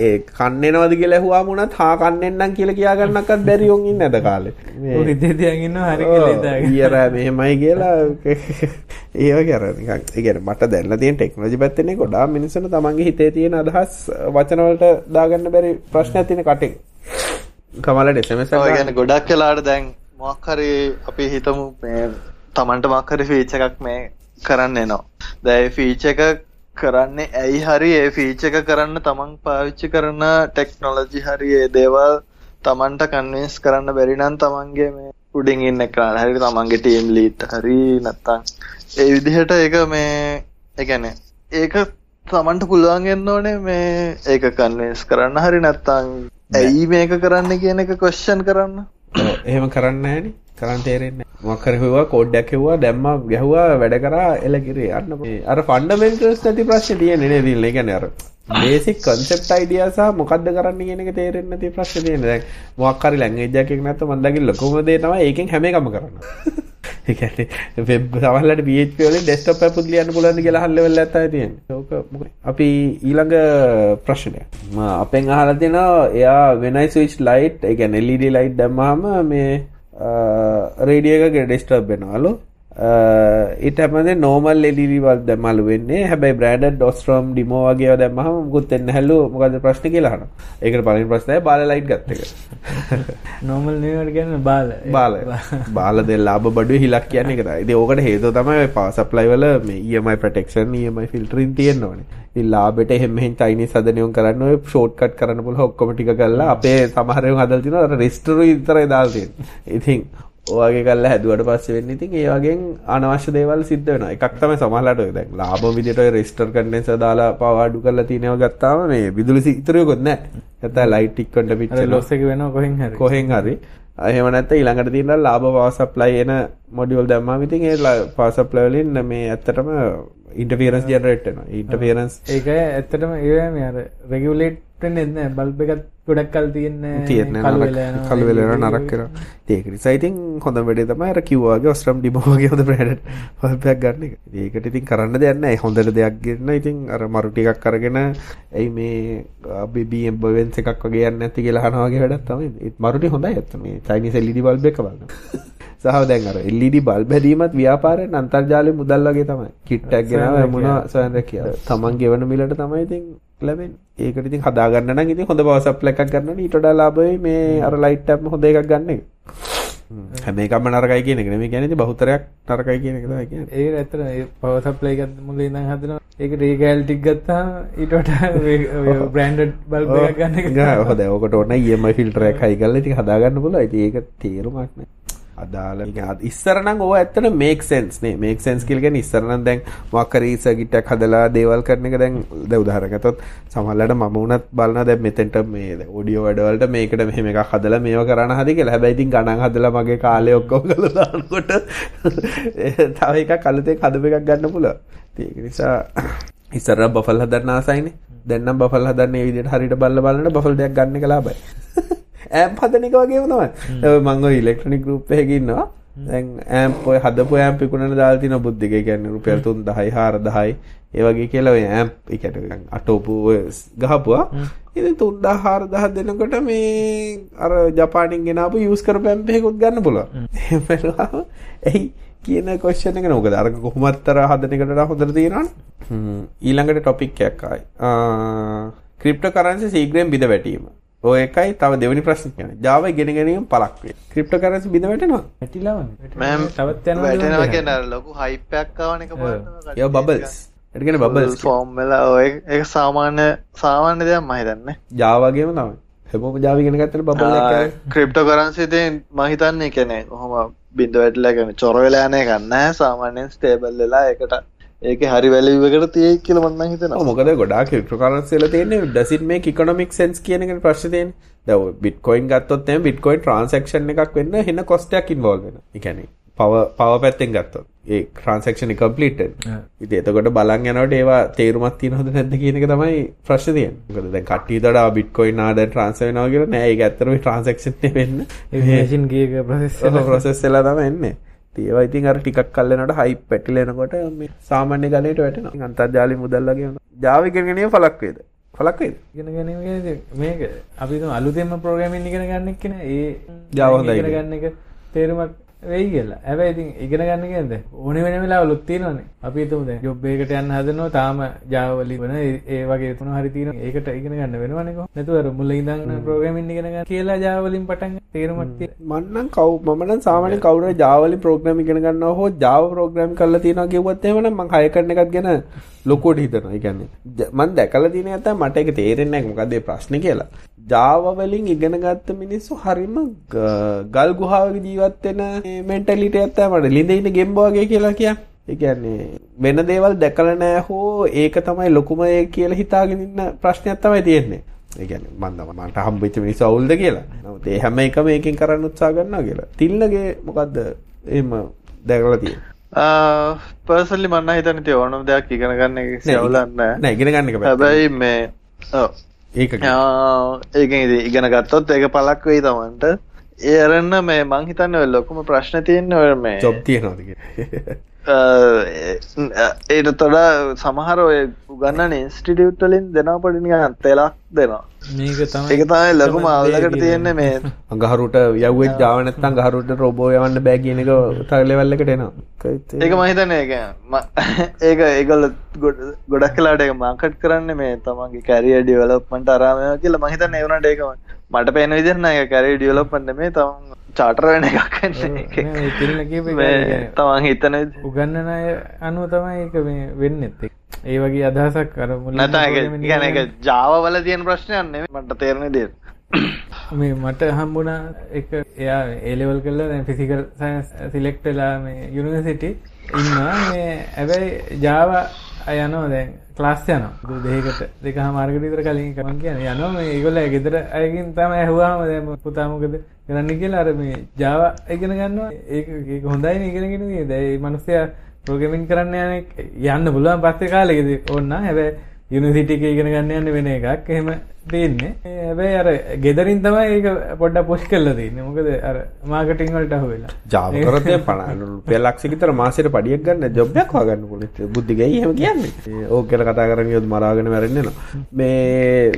ඒ කන්නනවද කියලා ඇහුවා මුණත් හා කන්නෙන්නම් කියලා කියා ගන්නක්වත් බැරි උන් ඉන්නේ නැද කාලේ ඉන්නවා හරි. ඊයර මෙහෙමයි කියලා. ඒ වගේ අර නිකන් ඒ කියන්නේ මට දැනලා තියෙන ටෙක්නොලොජි පැත්තේ ගොඩාක් මිනිස්සුන්ට තමන්ගේ හිතේ තියෙන අදහස් වචන වලට දාගන්න බැරි ප්‍රශ්නයක් තියෙන කටෙන්. කමලට එකක් ගැන ගොඩක් කලාට දැන් මොක්හරි අපි හිතමු තමන්ට මක්හරි ෆීච එකක් මේ කරන්න එනවා. දැයි ෆීච එක කරන්නේ ඇයි හරි? ඒ ෆීච එක කරන්න තමන් පාවිච්චි කරන ටෙක්නොලොජි හරි ඒ දේවල් තමන්ට කන්වස් කරන්න බැරිනන් තමන්ගේ මේ උඩින් ඉන්න කරන්න හරි තමන්ගේ ටීම් ලීට හරි නැත්තං ඒ විදිහට ඒක මේ එකන ඒක තමන්ට පුළුවන්ගෙන්න්න ඕනේ මේ ඒක කන්වස් කරන්න හරි නැත්තං ඇයි මේක කරන්න කියන එක කොශ්ෂන් කරන්න එහෙම කරන්න හැනි කරන්න තේරෙන්නේ මොකක් හරි හුවා කෝඩ්ඩයක් හෙව්වා දැම්මා ගැහුවා වැඩ කරා එලකිරේ යන්න මේ අර ෆන්ඩමෙන්ටල්ස් නැති ප්‍රශ්නේ තියෙන්නේ නේද ඉතින්? ඒ කියන්නේ අර බේසික් concept idea සහ මොකද්ද කරන්න කියන එක තේරෙන්නේ නැති ප්‍රශ්නේ තියෙන්නේ. දැන් මොකක් හරි ලැන්ග්වේජ් එකක් නැත්නම් මම දකින්න ලොකුම දේ තමයි ඒකෙන් හැම එකම කරන්න ඒ කියන්නේ වෙබ් සමහරවිට PHP වලින් desktop app ලියන්න පුළුවන් කියලා අහන්න ලෙවල් එකක් තමයි තියෙන්නේ. ඕක මොකද? අපි ඊළඟ ප්‍රශ්නය. මම අපෙන් අහලා තියෙනවා එයා when I switch light ඒ කියන්නේ LED light දැම්මහම මේ රේඩිය එක ඩිස්ටර්බ් වෙනවලු ඊට හැමදේ නෝමල් බල්බ් දැම්මලු වෙන්නේ හැබැයි බ්‍රෑන්ඩඩ් ඔස්ට්‍රෝම් ඩිමෝ වගේ දැම්මහම මුකුත් වෙන්නේ නැහැලු මොකද ප්‍රශ්නේ කියලා අහනවා. ඒකට පළවෙනි ප්‍රශ්නය බාල ලයිට් ගත්ත එක. නෝමල් නෙවට ගැන බාල බාල බාල දෙ ලාභ බඩුවේ හිලක් කියන්නේ ඒක. ඉතින් ඕකට හේතුව තමයි ඔය පවර් සප්ලයි වල මේ EMI protection EMI filtering තියෙන්න ඕනේ. ඉතින් ලාභෙට එහෙම මෙහෙන් චයිනීස් හදනියුම් කරන්න ඔය ෂෝට් කට් කරන්න පුළුවන් ඔක්කොම ටික කරලා අපේ සමහර ඒවා හදලා තිනවා අර රෙස්ටරු විතරයි දාලා තියෙන්නේ. ඉතින් ඔයගේ කල්ලා හැදුවට පස්සේ වෙන්නේ ඉතින් ඒ වගේන් අනවශ්‍ය දේවල් සිද්ධ වෙනවා. එකක් ඔය දැන් ලාභ විදියට ඔය රෙස්ටර් කන්ඩෙන්සර් දාලා පව අඩු කරලා තියෙනවා ගත්තාම මේ විදුලි ඉතුරුයකොත් නැහැ. නැත්නම් ලයිට් ටික්කට අර පිච්චෙනවා. ලොස් එක වෙනවා කොහෙන් හරි කොහෙන් හරි එහෙම නැත්නම් ඊළඟට තියෙන ලාභ පවර් සප්ලයි එන මොඩියුල් දැම්මම ඉතින් ඒ පවර් සප්ලයි වලින් මේ ඇත්තටම ඉන්ටර්ෆියරන්ස් ජෙනරේට් වෙනවා ඉන්ටර්ෆියරන්ස් ඒක ඇත්තටම ඒ මේ අර රෙගියුලේට් වෙන්නේ නැහැ බල්බ් එකත් ගොඩක් කල් තියෙන කළු වෙලා යනවා කළු වෙලා යනවා නරක ඉතින් ඒක නිසා ඉතින් හොඳම වැඩේ තමයි අර කිව්වා වගේ ඔස්ට්‍රම් ඩිමෝ වගේ හොඳ බ්‍රෑන්ඩ් බල්බ් එකක් ගන්න එක. ඒකට ඉතින් කරන්න දෙයක් නැහැ. හොඳට දෙයක් ගන්න ඉතින් අර මරු ටිකක් අරගෙන එයි මේ අපි BM බවෙන්ස් එකක් වගේ යන්නේ නැති කියලා අහනවා වගේ වැඩක් තමයි. ඒත් මරු ටික හොඳයි ඇත්ත මේ චයිනීස් LED බල්බ් එක බලන්න. සහ දැන් අර LED බල්බ් හැදීමත් ව්‍යාපාරයෙන් අන්තර්ජාලයේ මුදල් වගේ තමයි. කිට් එකක් ගෙනාව මොනවා සොයන රැකියාව. Taman ගෙවන මිලට තමයි ඉතින් ලැබෙන්නේ. ඒකට ඉතින් හදා ගන්න නම් ඉතින් හොඳ පවර් සප්ලයි එකක් ගන්න ඕනේ. ඊට වඩා ලාභයි මේ අර ලයිට් එකම හොඳ එකක් ගන්න එක. හැම එකම නරකයි කියන එක නෙමෙයි කියන්නේ ඉතින් බහුතරයක් නරකයි කියන එක තමයි කියන්නේ. ඒක ඇත්තට ඒ පවර් සප්ලයි එකත් මුලින් ඉඳන් හදනවා ඒකට ඒ ගෑල් ටික ගත්තාම ඊට වඩා බ්‍රෑන්ඩඩ් බල්බ් එකක් ගන්න එක හොඳයි. ඕකට ඕන EMI ෆිල්ටර් එකක් හයි කරලා ඉතින් හදා ගන්න පුළුවන්. ඉතින් ඒක තේරුමක් නෑ. අදාළ ඉස්සර නම් ඕව ඇත්තට මේක් සෙන්ස් නේ මේක් සෙන්ස් කියලා කියන්නේ ඉස්සර නම් දැන් මොකක් හරි සර්කිට් එකක් හදලා දේවල් කරන එක දැන් දැන් උදාහරණයක් ගත්තොත් සමහරවිට මම වුණත් බලනවා දැන් මෙතෙන්ට මේ ඔඩියෝ වැඩවලට මේකට මෙහෙම එකක් හදලා මේව කරන්න හදි කියලා. හැබැයි ඉතින් ගණන් හදලා මගේ කාලේ ඔක්කොම ගලලා දානකොට තව එකක් අලුතෙන් හදපු එකක් ගන්න පුළුවන්. ඒක නිසා ඉස්සර බෆල් හදන්න ආසයිනේ. දැන් නම් බෆල් හදන්න මේ විදිහට හරියට බලලා බලනකොට බෆල් දෙයක් ගන්න එක හදන එක වගේම තමයි. ඔය ඉලෙක්ට්‍රොනික ගෲප් එකක ඉන්නවා. දැන් ඇම්ප් ඔය හදපු ඇම්ප් විකුණන දාලා තියෙන බුද්ධික. කියන්නේ රුපියල් 3000යි 4000යි ඒ වගේ කියලා ඔය ඇම්ප් ඒ කියන්නේ අටෝපු ගහපුවා. ඉතින් 3000 4000 දෙනකොට මේ අර ජපානින් ගෙනාපු යූස් කරපු ඇම්ප් එකකුත් ගන්න වෙලාව එයි කියන ක්වෙස්චන් එක නෝකද අර කොහොමත්තර හදන එකට වඩා හොඳට තියෙනවනේ. ඊළඟට ටොපික් එකක් ආයි. ක්‍රිප්ටෝකරන්සි සීග්‍රයෙන් බිඳ වැටීම. ඔය එකයි තව දෙවෙනි ප්‍රශ්නේ කියන්නේ. Java ඉගෙන ගැනීම පළක් වේ. ක්‍රිප්ටෝකරන්සි බිඳ වැටෙනවා. වැටිලාම මෑම් තවත් යනවා වැටෙනවා කියන අර ලොකු හයිප් එකක් ආවන එක බලන්න ඒවා බබල්ස්. ඒකට කියන්නේ බබල්ස්. ෆෝම් වෙලා ඔය ඒක සාමාන්‍ය සාමාන්‍ය දෙයක් මම හිතන්නේ Java ගේම තමයි. හැමෝම Java ඉගෙන ගත්තට බබල් එකක් කරන්සි ඉතින් මම හිතන්නේ කියන්නේ කොහොම බින්ද වැටලා කියන්නේ චොර වෙලා යන එකක් නැහැ සාමාන්‍යයෙන් ස්ටේබල් වෙලා ඒකට ඒකේ හරි වැලියු එකට තියෙයි කියලා ඔව් හිතනවා මොකද ගොඩාක් ක්‍රිප්ටෝකරන්සි වල තියෙන්නේ does it make economic sense කියන එකනේ ප්‍රශ්නේ තියෙන්නේ. දැන් ඔය Bitcoin ගත්තොත් Bitcoin transaction එකක් වෙන්න වෙන cost එකක් involve වෙනවා. ඒ කියන්නේ power power පැත්තෙන් ගත්තොත් ඒ එක completed. ඉතින් එතකොට බලන් යනකොට ඒවා තේරුමක් තියෙනවද නැද්ද කියන එක තමයි ප්‍රශ්නේ තියෙන්නේ. මොකද දැන් කට්ටිය දඩා transfer වෙනවා කියලා නෑ ඒක ඇත්තටම transaction නේ වෙන්නේ. මේෂන් ගේක ප්‍රසෙස් ඔව් process වෙලා තමයි එන්නේ. ඒවා ඉතින් අර ටිකක් කල් යනකොට hype පැටිලා එනකොට මේ සාමාන්‍ය ගණයට වැටෙනවා. ඉතින් අන්තර්ජාලය මුදල් වගේ වෙනවා. Java ඉගෙන ගැනීම පළක් වේද? පළක් වේද? ඉගෙන ගැනීම කියන්නේ මේක අපි හිතමු අලුතෙන්ම ප්‍රෝග්‍රෑමින් ඉගෙන ගන්න එක්ක නේ ඒ Java හොඳයි ඉගෙන ගන්න එක තේරුමක් වෙයි කියලා. හැබැයි ඉතින් ඉගෙන ගන්න කියන්නේ ඕනෙ වෙන වෙලාවලුත් තියෙනවානේ. අපි ජොබ් එකකට යන්න හදනවා තාම වලින් වෙන ඒ- වගේ තුන හරි තියෙනවා. ඒකට ඉගෙන ගන්න වෙනවනේ කොහොමද? නැතුව අර මුල ඉඳන් ප්‍රෝග්‍රෑමින් ඉගෙන ගන්න කියලා Java වලින් පටන් ගන්න තියෙන. මම නම් කව් මම නම් සාමාන්‍යයෙන් කවුරු වලින් ප්‍රෝග්‍රෑම් ඉගෙන ගන්නවා හෝ Java ප්‍රෝග්‍රෑම් කරලා එහෙම නම් මම හය කරන එකත් ගැන. ඒ කියන්නේ ජ- මම දැකලා තියෙන නැත්නම් මට ඒක තේරෙන්නේ නැහැ මොකද්ද මේ ප්‍රශ්නේ කියලා. Java වලින් ඉගෙන ගත්ත මිනිස්සු හරිම ගල් ගුහාවක ජීවත් වෙන මෙන්ටැලිටි තමයි මට ළිඳේ ඉන්න ගෙම්බෝ වගේ කියලා කියන්නේ. ඒ කියන්නේ වෙන දේවල් දැකලා නැහැ හෝ ඒක තමයි ලොකුම ඒ කියලා හිතාගෙන ඉන්න ප්‍රශ්නයක් තමයි තියෙන්නේ. ඒ කියන්නේ මම දම මට හම්බෙච්ච මිනිස්සු අවුල්ද කියලා. නමුත් ඒ හැම එකම එකකින් කරන්න උත්සාහ කරනවා කියලා. තිල්ලගේ මොකද්ද එහෙම දැකලා තියෙන්නේ? පර්සනලි මන්න හිතන්නේ තිය ඕනම දෙයක් ඉගෙන ගන්න එක සවුලක් නැහැ නෑ ඉගෙන ගන්න එක. හැබැයි මේ ඒක ඉතින් ඉගෙන ගත්තොත් ඒක පළක් වෙයි තමන්ට ඒ අරන්න මේ මං හිතන්නේ ඔය ලොකුම ප්‍රශ්න තියෙන්නේ ඔය මේ ජොබ් තියනවාද කියලා. ඒට තොඩා සමහර ඔය උගන්නන ඉන්ස්ටිටියුට් වලින් දෙනවා පොඩි නිකන් තෙලක් දෙනවා. මේක තමයි ඒක තමයි ලොකුම අවුලකට තියෙන්නේ මේ යව්වෙත් Java නැත්නම් ගහරුට රොබෝ යවන්න බෑ කියන එක තව ලෙවල් එකට එනවා. ඒක මම හිතන්නේ ඒක. ම- ඒක ඒගොල්ල ගොඩ- ගොඩක් කලාට ඒක මාකට් කරන්නේ මේ තමන්ගේ කැරියර් ඩෙවලොප්මන්ට් අරාම කියලා මම හිතන්නේ ඒ වුණාට ඒක මට පේන විදිහට නෑ. ඒක කැරියර් ඩෙවලොප්මන්ට් නෙමෙයි තමන් චාටර් වෙන එකක් වෙන්නේ එක තමන් හිතන උගන්නන අය අනුව තමයි ඒක මේ වෙන්නෙත් ඒක. ඒ වගේ අදහසක් අර මුලින්ම නැත්නම් ඒක programming කියන්නේ ඉගෙන ඒක Java වල තියෙන ප්‍රශ්නයක් නෙමෙයි මට තේරෙන විදිහට. මේ මට හම්බුණා එක එයා ඒ ලෙවල් කරලා දැන් ෆිසිකල් සයන්ස් සිලෙක්ට් වෙලා මේ යුනිවර්සිටි ඉන්නවා මේ හැබැයි Java අය යනවා දැන් ක්ලාස් යනවා. දෙකකට දෙකමාරකට විතර කලින් එක මම කියන්නේ යනවා මේ ඒගොල්ලෝ ගෙදර අයකින් තමයි ඇහුවාම දැන් පුතා මොකද කරන්න කියලා අර මේ Java ඉගෙන ගන්නවා. ඒක ඒක හොඳයිනේ ඉගෙනගෙන ඉන්නේ දැන් මේ මිනිස්සයා ප්‍රෝග්‍රෑමින් කරන්න යන එක යන්න පුළුවන් පස්සේ කාලෙකදී ඕන්න. හැබැයි යුනිවර්සිටි එකේ ඉගෙන ගන්න යන්න වෙන එකක් එහෙම තියෙන්නේ ඒ හැබැයි අර ගෙදරින් තමයි ඒක පොඩ්ඩක් පුෂ් කරලා තියෙන්නේ මොකද අර මාකටිං වලට අහු වෙලා Java කරත් දැන් 50 රුපියල් ලක්ෂ විතර මාසෙට පඩියක් ගන්න ජොබ් එකක් හොයාගන්න පුළුවන්. බුද්ධි ගයි එහෙම කියන්නේ. ඕක කියලා කතා කරගෙන යොත් මරාගෙන මැරෙන්න යනවා. මේ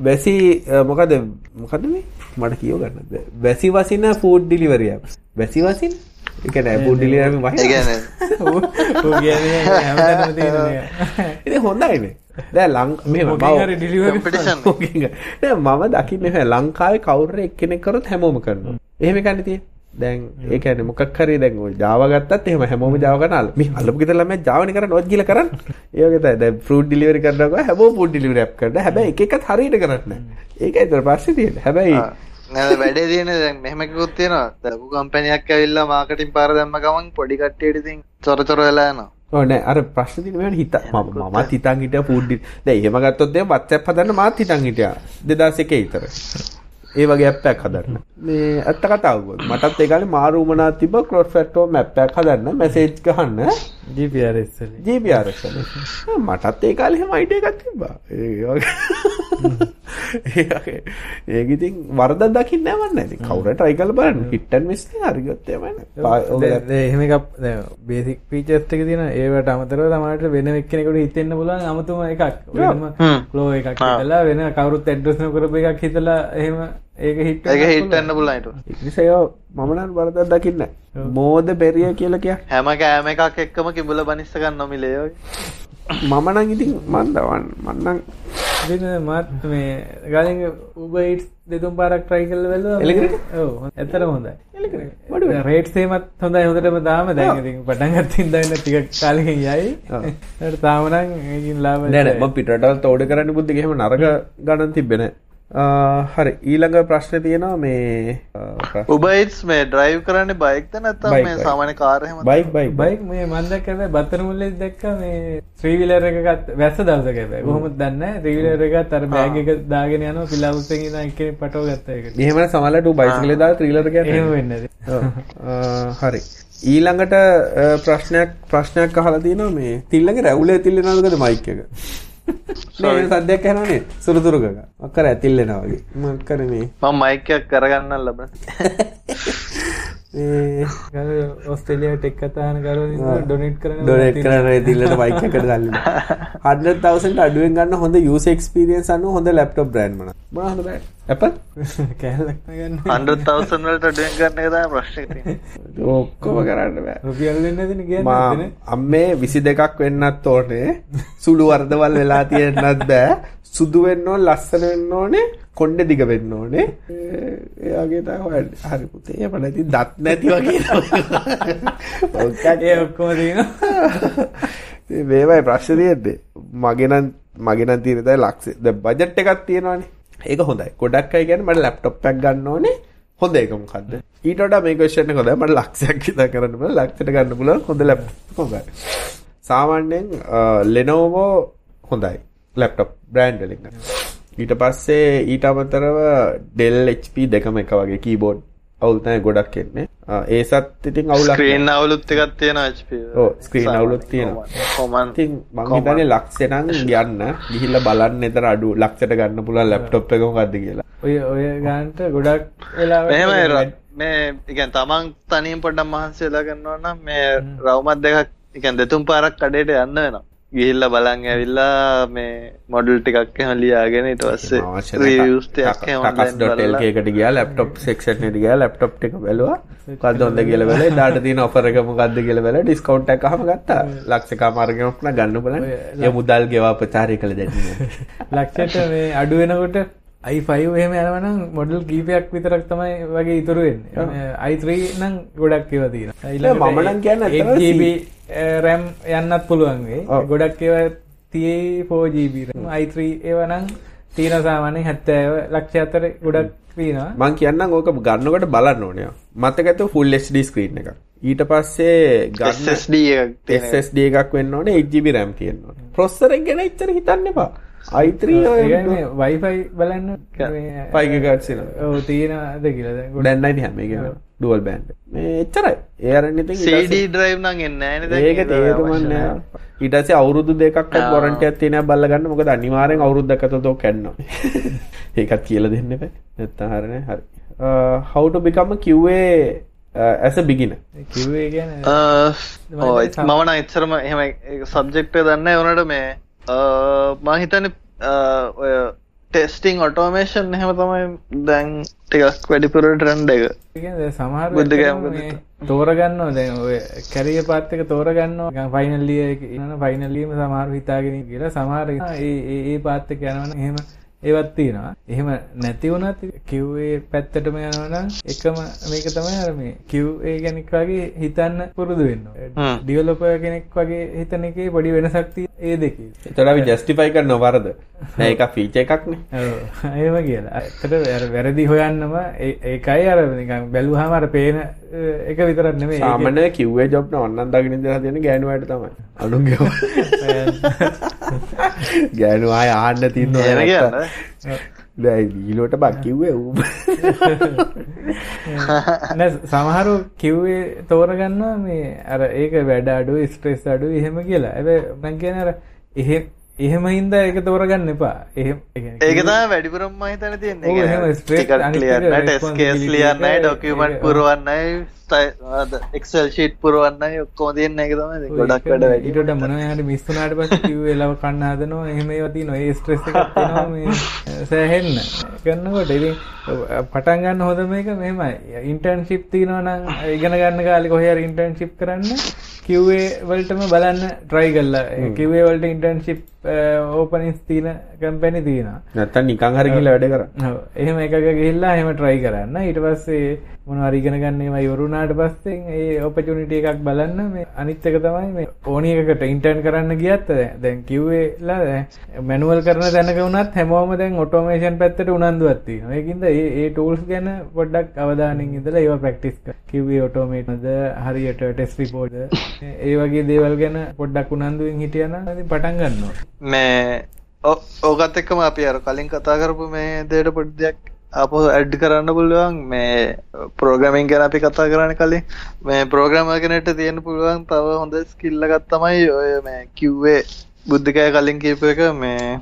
වැසි මොකද මොකද මේ මට කියව ගන්න. වැසි වසින ෆුඩ් ඩිලිවරි apps. වැසි වසින? ඒ කියන්නේ ෆුඩ් ඩිලිවරි ඒ වහින. කියන්නේ ඌ කියන්නේ හැමතැනම තියෙන ඉතින් හොඳයිනේ. හරි. දැන් මම දකින්නේ නැහැ ලංකාවේ කවුරු එක්කෙනෙක් කරොත් හැමෝම කරනවා. එහෙම එකනේ තියෙන්නේ. දැන් ඒ කියන්නේ මොකක් හරි දැන් ඔය Java ගත්තත් එහෙම හැමෝම අල්ල. මේ අල්ලපු ගෙදර ළමයා Java නේ කරන්නේ ඔත් ගිහලා කරන්නේ. ඒ වගේ තමයි. දැන් fruit delivery කරනවා හැමෝම food delivery app කරනවා. හැබැයි එක එකත් හරියට කරන්නේ නැහැ. ඒකයි ඒතර ප්‍රශ්නේ තියෙන්නේ. හැබැයි වැඩේ තියෙන දැන් මෙහෙම එකකුත් තියෙනවා දැන් ලොකු කම්පැනියක් ඇවිල්ලා මාකටිං පාර දැම්ම ගමන් පොඩි කට්ටියට ඉතින් චොර චොර වෙලා යනවා ඔව් නෑ අර ප්‍රශ්නේ මෙහෙම හිත මම මමත් හිතන් හිටියා food දැන් එහෙම ගත්තොත් දැන් WhatsApp හදන්න මාත් හිතන් හිටියා 2001 විතර. ඒ වගේ ඇප් එකක් හදන්න. මේ ඇත්ත කතාව. මටත් ඒ කාලේ මාරු වුණා තිබ්බ ක්‍රොස් ෆැක්ටෝ මැප් එකක් හදන්න මැසේජ් ගහන්න GPRS වලින් GPRS වලින්. මටත් ඒ කාලේ එහෙම අයිඩියා එකක් තිබ්බා. ඒ වගේ. ඒ වගේ. ඒක ඉතින් වරදක් දකින්න නෑ මන්නේ. ඉතින් කවුරු try කරලා බලන්න. hit and miss නේ හරි. දැන්- දැන් එහෙම එකක් දැන් බේසික් ෆීචර්ස් ටික තියෙන ඒවට අමතරව තමයි වෙන එක්කෙනෙකුට හිතෙන්න පුළුවන් අමුතුම එකක් වෙනම. ෆ්ලෝ එකක් හිතලා වෙන කවුරුත් ඇඩ්‍රස් නොකරපු එකක් හිතලා එහෙම ඒක හිට ඒක හිට වෙන්න පුළුවන් ඊට ඒ නිසා ඒවා මම නම් වරදක් දකින්න. මෝද බෙරිය කියලා කියන්නේ. හැම කෑම එකක් එක්කම කිඹුල බනිස්ස ගන්න නොමිලේ ඔය මම නම් ඉතින් මන් දවන්න. මන්නම් දින මත් මේ ගලින් උබයිට් දෙතුම් පාරක් ට්‍රයි කල්ල වෙල ඇතර හොඳයි. රේට් සේමත් හොඳයි. හොඳටම දාම දැ පටන්ගත්තින් දන්න ටික කාලකින් යයි. තාමනං ඒකින් ලාම නැන පිටටල් තෝඩ කරන්න බුද්ධ හෙම නරක ගණන් තිබෙන හරි. ඊළඟ ප්‍රශ්න තියෙනවා මේ උබයිස් මේ ඩ්‍රයිව් කරන්න බයික්ත නැත්තම් මේ සාමාන්‍ය කාරහම බයික් බයි බයික් මේ මන්දක් කරන බත්තර මුල්ලෙ දැක්ක මේ ත්‍රීවිලර එකත් වැස්ස දවසකැබ කොහොමත් දන්න ත්‍රීවිලර එකත් අර බෑග එක දාගෙන යන පිලාවුස්සගෙන එක පටෝ ගත්ත එක. එහෙම සමලට බයිසිකල දා ත්‍රීලර වෙන්න හරි. ඊළඟට ප්‍රශ්නයක් ප්‍රශ්නයක් අහලා තියෙනවා මේ. තිල්ලගේ රැවුලේ තිල්ලෙනවද මයික් එක නේ සද්දයක් ඇහෙනවනේ? සුරුතුරුකක අක්කර ඇතිල්ලෙනවා වගේ. මක්කර මේ මම මයික් එකක් කරගන්න ලබන ඔස්ට්‍රේලියා ටෙක් කතාන කර ඩොනෙට් කරන ඩොනෙට් කරන තිල්ලට මයික් එකට දල්ල 100,000 අඩුවෙන් ගන්න හොඳ යූසර් එක්ස්පීරියන්ස් අන්න හොඳ ලැප්ටොප් බ්‍රෑන්ඩ් මොනවද මොනවද බ්‍රෑන්ඩ් Apple? කෑල්ලක් ගන්න 100,000 වලට අඩුවෙන් ගන්න එක තමයි ප්‍රශ්නේ තියෙන්නේ. ඔක්කොම කරන්න බෑ. රුපියල් වෙන්නේ නැතිනේ කියන්නේ අම්මේ 22ක් වෙන්නත් ඕනේ. සුළු වර්ධවල් වෙලා තියෙන්නත් බෑ සුදු වෙන්න ඕන ලස්සන වෙන්න ඕනේ කොණ්ඩේ දිග වෙන්න ඕනේ එයාගේ තමයි හරි පුතේ එහෙම නැති දත් නැති වගේ ඒ ඔක්කොම තියෙනවා. මේවයි ප්‍රශ්න තියෙන්නේ. මගේ නම් මගේ නම් තියෙන දේ ලක්ෂ. ද බජට් එකක් තියෙනවානේ. ඒක හොඳයි. ගොඩක් අය කියන්නේ මට ලැප්ටොප් එකක් ගන්න ඕනේ හොඳ එක මොකද්ද? ඊට වඩා මේ ක්වෙස්චන් එක හොඳයි. මට ලක්ෂයක් විතර කරන්න බෑ ලක්ෂයට ගන්න පුළුවන්. හොඳ ලැප්ටොප් හොඳයි. සාමාන්‍යයෙන් Lenovo හොඳයි ලැප්ටොප් බ්‍රෑන්ඩ් වලින් ඊට පස්සේ ඊට අමතරව Dell HP දෙකම එක වගේ කීබෝඩ් අවුල් තමයි ගොඩක් එන්නේ. ඒසත් ඉතින් අවුලක් ස්ක්‍රීන් අවුලුත් HP. ඔව් ස්ක්‍රීන් අවුලුත් තියෙනවා. කොමන් ඉතින් මං හිතන්නේ ලක්ෂේ නම් යන්න ගිහිල්ලා බලන්න එතන අඩු ලක්ෂයට ගන්න පුළුවන් ලැප්ටොප් එක මොකද්ද කියලා. ඔය ඔය ගානට ගොඩක් මෙහෙමයි මේ ඉගැන් තමන් තනියෙන් පොඩ්ඩක් මහන්සි වෙලා කරනවා නම් මේ රවුමත් දෙකක් ඉගැන් දෙතුන් පාරක් කඩේට යන්න වෙනවා. ගිහිල්ලා බලන් ඇවිල්ලා මේ මොඩල් ටිකක් එහෙම ලියාගෙන ඊට පස්සේ රිවිව්ස් ටිකක් එහෙම ටකස්.lk එකට ගියා ලැප්ටොප් සෙක්ෂන් එකට ගියා ලැප්ටොප් ටික බැලුවා. මොකද්ද හොඳ කියලා බැලුවා. එදාට තියෙන ඔෆර් එක මොකද්ද කියලා බැලුවා. ඩිස්කවුන්ට් එකක් අහම ගත්තා. ලක්ෂකමාරගෙනක් නා ගන්න බලන්න. ඒ මුදල් ගෙවා ප්‍රචාරය කළ දෙන්නේ ලක්ෂයට මේ අඩු වෙනකොට i5 එහෙම යනවනම් මොඩල් කීපයක් විතරක් තමයි වගේ ඉතුරු වෙන්නේ. i3 නම් ගොඩක් ඒවා තියෙනවා. ඊළඟ මම නම් කියන්නේ 8GB RAM යන්නත් පුළුවන් වෙයි ගොඩක් ඒවා තියෙයි 4GB RAM. i3 ඒවා නම් තියෙන සාමාන්‍යයෙන් 70 ලක්ෂ අතර ගොඩක් තියෙනවා. මං කියන්නම් ඕක ගන්නකොට බලන්න ඕනේ. මතකද full HD screen එකක්. ඊට පස්සේ ගන්න SSD එකක් SSD එකක් වෙන්න ඕනේ 8GB RAM තියෙන්න ඕනේ. processor එක ගැන එච්චර හිතන්න එපා i3 වයිෆයි බලන්න පයිගගත්සින ඕ තියෙනද කියලද අයිති හැම එක ඩුවල් බෑන්ඩ් මේ එච්චරයි. ඒරන්න ඉතින් CD drive නම් එන්නේ නැහැ ඒක තේරුමන්න ඊට පස්සේ අවුරුදු දෙකක් වොරන්ටියක් තියෙනවා බල්ලගන්න මොකද අනිවාර්යෙන් අවුරුද්දක් අතට ඔක කැඩනවා. ඒකත් කියලා දෙන්න එපා. නැත්තම් හරිනේ හරි. How to become a QA as a beginner? QA කියන්නේ මම නම් එච්චරම එහෙම සබ්ජෙක්ට් එක දන්නේ නැහැ. උනට මේ මං හිතන්නේ ඔය ටෙස්ටිං ඔටෝමේෂන් එහෙම තමයි දැන් ටිකක් වැඩිපුර ට්‍රෙන්ඩ් එක. සමහර බුද්ධගම තෝරගන්නවා. දැන් ඔය කැරිය පාත් එක තෝරගන්නවා. ෆයිනල් ලියර් එක ඉන්න ෆයිනල් ලියර් සමහර හිතාගෙන කියලා සමහර ඒ ඒ පාත් එක යනවනම් එහෙම ඒවත් තියෙනවා. එහෙම නැති වුණත් QA පැත්තටම යනවා එකම මේක තමයි අර මේ QA කෙනෙක් වගේ හිතන්න පුරුදු වෙන්න ඕනේ ඩෙවලොපර් කෙනෙක් වගේ හිතන එකේ පොඩි වෙනසක් තියෙන ඒ දෙකේ. ඒතර අපි ජස්ටිෆයි කරන වරද? නෑ ඒක ෆීචර් එකක්නේ ඔව්. එහෙම කියලා. ඇත්තට අර වැරදි හොයන්නම ඒකයි අර නිකන් බැලුවාම අර පේන එක විතරක් නෙමෙයි. සාමාන්‍ය QA ජොබ් නම් ඔන්නන් දකින්න ඉඳලා තියෙන ගෑනු අයට තමයි. අනුන්ගේ ගෑනු ආය ආන්න තියනවා දැයි දීලෝට බක් කිව්වේ ඌ. නෑ සමහරු කිව්වේ තෝරගන්නවා මේ අර ඒක වැඩ අඩු ස්ට්‍රෙස් අඩු එහෙම කියලා. හැබැයි මං කියන්නේ අර එහෙම එහෙම හින්දා ඒක තෝරගන්න එපා. එහෙම ඒක තමයි වැඩිපුරම මම හිතන්නේ තියෙන්නේ. ඔව් එහෙම ස්ට්‍රේට් ක්ලියර් නැහැ ටෙස්ට් කේස් ලියන්නයි ඩොකියුමන්ට් පුරවන්නයි එක්සල් ෂීට් පුරවන්නයි ඔක්කොම තියෙන එක තමයි. ගොඩක් වැඩ වැඩි. ඊට වඩා මොනවා හරි මිස් වුණාට පස්සේ කිව්වේ ලව කන්න හදනවා. එහෙම ඒවා තියෙනවා. ඒ ස්ට්‍රෙස් එකක් තියෙනවා මේ සෑහෙන්න. කරනකොට ඉතින් පටන් ගන්න හොඳ මේක මෙහෙමයි. ඉන්ටර්න්ෂිප් තියෙනවා නම් ඉගෙන ගන්න කාලේ කොහේ හරි ඉන්ටර්න්ෂිප් කරන්න. කිව්වේ වලටම බලන්න ට්‍රයි කල්ලා කිවේ වලට ඉන්ටර්න්ශිප් ඕපනිස් තියන කම්පැනි තියෙනවා. නැත්තම් නිකන් හරි ගිහලා වැඩ කරා. ඔව්. එහෙම එකක ගිහිල්ලා එහෙම try කරන්න. ඊට පස්සේ මොනවාරි ඉගෙන ගන්න ඒවා ඉවරුණාට පස්සේ ඒ opportunity එකක් බලන්න මේ අනිත් එක තමයි මේ ඕනි එකකට intern කරන්න ගියත් දැන් QA ලා manual කරන තැනක වුණත් හැමෝම දැන් automation පැත්තට උනන්දුවක් තියෙනවා. ඒකින්ද ඒ ඒ tools ගැන පොඩ්ඩක් අවධානයෙන් ඉඳලා ඒවා practice කර. QA automate ද හරියට test report ද ඒ වගේ දේවල් ගැන පොඩ්ඩක් උනන්දුවෙන් හිටියනම් ඉතින් පටන් ගන්නවා. මේ ඕ- ඕකත් එක්කම අපි අර කලින් කතා කරපු මේ දේට පොඩි දෙයක් අප ඇඩ් කරන්න පුළුවන්. මේ ප්‍රෝග්‍රමින් ගැන අපි කතා කරන්න කලින්. මේ ප්‍රෝග්‍රම කෙනට තියෙන පුළුවන් තව හොඳ ස්කිල්ල ගත්තමයි ඔය මේ කිව්වේ බුද්ධිකය කලින් කීප එක මේ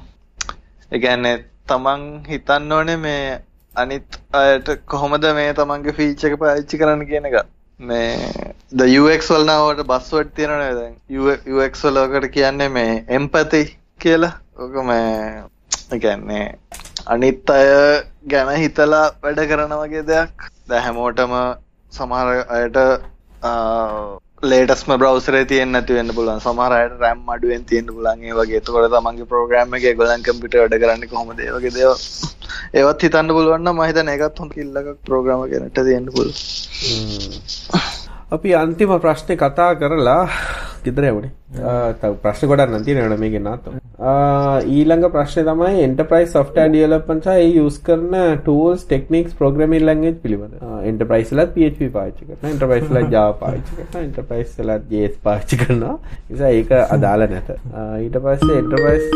එකන්නේ තමන් හිතන්න ඕනේ මේ අනිත් අයට කොහොමද මේ තමන්ගේ ෆීච් එක පාච්චි කරන්න කියන එක. මේ ද UX වල්නාවට බස්වට තියෙනනේ දැන්. UX වලකට කියන්නේ මේ එම්පති කියලා. ඕක මේ එකන්නේ අනිත් අය ගැන හිතලා වැඩ කරන වගේ දෙයක්. ද හැමෝටම සමහර අයට ලේටස්ම බ්‍රවසරේ තියෙන් නැති වෙන්න පුළුවන්. සමහරයට රැම් අඩුවෙන් තියෙන පුලන් ඒ වගේ. එතකොට තමන්ගේ ප්‍රෝග්‍රෑම් එක ගොලන් කම්පිට වැඩ කරන්න කොහොමද? ඒ වගේ දේව ඒවත් හිතන්න පුළුවන් නම් මම හිතන්නේ ඒකත් හොඳ කිල්ලක් ප්‍රෝග්‍රෑම් එකකට තියෙන්න පුළුවන්. අපි අන්තිම ප්‍රශ්නේ කතා කරලා ගෙදර. තව ප්‍රශ්න ගොඩක් නම් තියෙනවා මේකේ නාතෝ. ඊළඟ ප්‍රශ්නේ තමයි software development සහ ඒ use කරන tools techniques programming language පිළිබඳ. පාවිච්චි කරනවා. enterprise වලත් Java පාවිච්චි කරනවා. enterprise වලත් JS පාවිච්චි කරනවා. නිසා ඒක අදාළ නැත. ඊට පස්සේ enterprise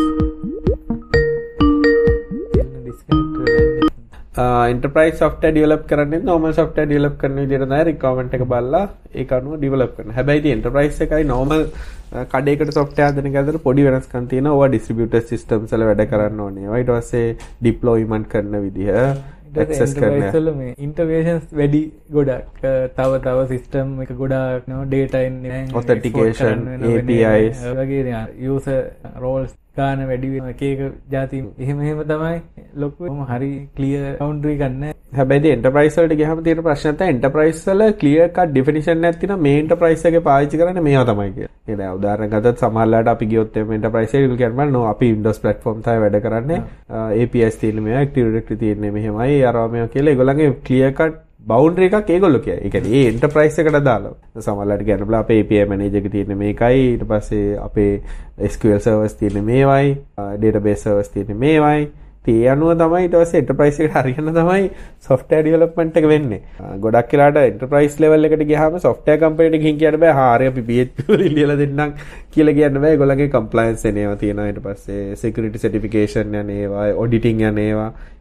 ඉන්ටර්ප්‍රයිස් software develop කරන්නේ normal software develop කරන තමයි requirement එක බලලා ඒක අනුව develop කරනවා. හැබැයි ඉතින් enterprise එකයි normal කඩේකට software හදන එක අතර පොඩි වෙනස්කම් තියෙනවා. ඕවා distributed systems වල වැඩ කරන්න ඕනේ. ඊට පස්සේ deployment කරන විදිහ ඉන්ටර්වයිස්වල මේ ඉන්ටර්වේෂන්ස් වැඩි ගොඩක් අ, තව තව සිස්ටම් එක ගොඩක් නෝ ඩේටා එන්නේ Authentication, APIs. වගේ යස රෝල්ස් ගාන වැඩි වෙන එක එක ජාති එහෙම එහෙම තමයි ලොකු හරි ක්ලිය කවුන්ඩරි ගන්න හැබැයි එන්ටර්ප්‍රයිස් වලට ගියහම තියෙන ප්‍රශ්න තමයි එන්ටර්ප්‍රයිස් වල ක්ලියර් කට් ඩෙෆිනිෂන් එකක් තියෙනවා මේ එන්ටර්ප්‍රයිස් එකේ පාවිච්චි කරන්නේ මේවා තමයි කියලා. ඒ දැන් උදාහරණයක් ගත්තොත් සමහරලාට අපි ගියොත් එම් එන්ටර්ප්‍රයිස් එකේ කියනවා නෝ අපි Windows platform තමයි වැඩ කරන්නේ. APIs තියෙන මේවා Active Directory තියෙන්නේ මෙහෙමයි අරවා මේවා කියලා ඒගොල්ලන්ගේ ක්ලියර් කට් බවුන්ඩරි එකක් ඒගොල්ලෝ කියයි. ඒ කියන්නේ ඒ එන්ටර්ප්‍රයිස් එකට දාලා. සමහරලාට කියන්න බලා අපේ API මැනේජර් එකේ තියෙන මේකයි ඊට පස්සේ අපේ SQL servers තියෙන මේවයි, database servers තියෙන මේවයි. ඒ අනුව තමයි ඊට පස්සේ එන්ටර්ප්‍රයිස් එකට හරියන්න තමයි software development එක වෙන්නේ. ගොඩක් වෙලාට එන්ටර්ප්‍රයිස් level එකට ගියාම software company එකට ගිහින් කියන්න බෑ හාරි අපි PHP වලින් ලියලා දෙන්නම් කියලා කියන්න බෑ. ඒගොල්ලන්ගේ compliance එන ඒවා තියෙනවා ඊට පස්සේ security certification යන ඒවා, auditing යන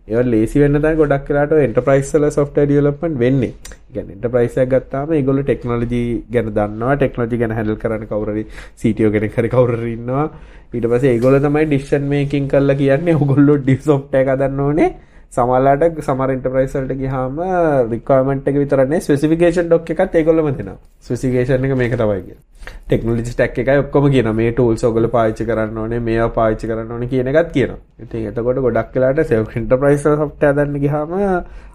ඒවා ඒවා ලේසි වෙන්න තමයි ගොඩක් වෙලාට ඔය එන්ටර්ප්‍රයිස් වල software development වෙන්නේ. ඒ කියන්නේ එන්ටර්ප්‍රයිස් එකක් ගත්තාම ඒගොල්ලෝ ටෙක්නොලොජි ගැන දන්නවා, ටෙක්නොලොජි ගැන handle කරන්න කවුරු හරි CTO කෙනෙක් හරි කවුරු හරි ඉන්නවා. ඊට පස්සේ ඒගොල්ලෝ තමයි decision making කරලා කියන්නේ ඕගොල්ලෝ software එක හදන්න ඕනේ. සමහරලාට සමහර එන්ටර්ප්‍රයිස් වලට ගියාම රික්වයර්මන්ට් එක විතරක් නෙවෙයි ස්පෙસિෆිකේෂන් ඩොක් එකත් ඒගොල්ලෝම දෙනවා. ස්පෙસિෆිකේෂන් එක මේක තමයි කියන්නේ. ටෙක්නොලොජි ස්ටැක් එකයි ඔක්කොම කියනවා. මේ ටූල්ස් ඔයගොල්ලෝ පාවිච්චි කරන්න ඕනේ, මේවා පාවිච්චි කරන්න ඕනේ කියන එකත් කියනවා. ඉතින් එතකොට ගොඩක් වෙලාට සෙල්ෆ් එන්ටර්ප්‍රයිස් වල software හදන්න ගියාම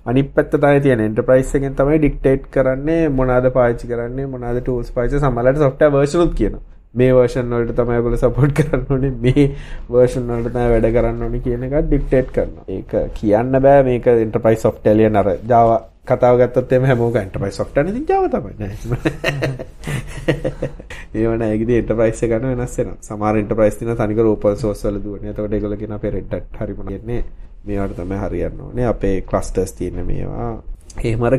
අනිත් පැත්ත තමයි තියෙන එන්ටර්ප්‍රයිස් එකෙන් තමයි ඩික්ටේට් කරන්නේ මොනවාද පාවිච්චි කරන්නේ මොනවාද ටූල්ස් පාවිච්චි සමහරවිට software version උත් කියනවා. මේ වර්ෂන් වලට තමයි ඔයගොල්ලෝ සපෝට් කරන්න ඕනේ මේ වර්ෂන් වලට තමයි වැඩ කරන්න ඕනේ කියන එක ඩික්ටේට් කරනවා. ඒක කියන්න බෑ මේක එන්ටර්ප්‍රයිස් software ලියන අර Java කතාව ගත්තොත් එimhe හැමෝම එන්ටර්ප්‍රයිස් software ඉතින් Java තමයි නෑ. ඒව නෑ ඒකදී එන්ටර්ප්‍රයිස් එක ගන්න වෙනස් වෙනවා. සමහර එන්ටර්ප්‍රයිස් තියෙන තනිකර open source වල දුවන්නේ. එතකොට ඒගොල්ලෝ කියන අපේ Red Hat හරිම කියන්නේ මේවට තමයි හරියන්න ඕනේ. අපේ clusters තියෙන මේවා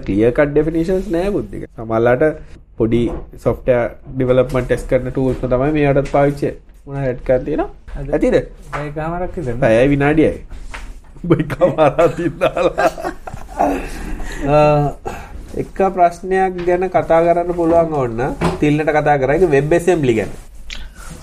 clear cut definitions නෑ බුද්ධික. සමහරලාට පොඩි software development test කරන tools තමයි මේවටත් පාවිච්චි මොනවා head එකක් තියෙනවා. ඇතිද? ඒ කාමරක් විතර පැයයි විනාඩියයි. බයි කමාරා තින්දාලා. එක ප්‍රශ්නයක් ගැන කතා කරන්න පුළුවන් ඕන්න තිල්ලට කතා කරා ඒක වෙබ් ඇසෙම්බලි ගැන.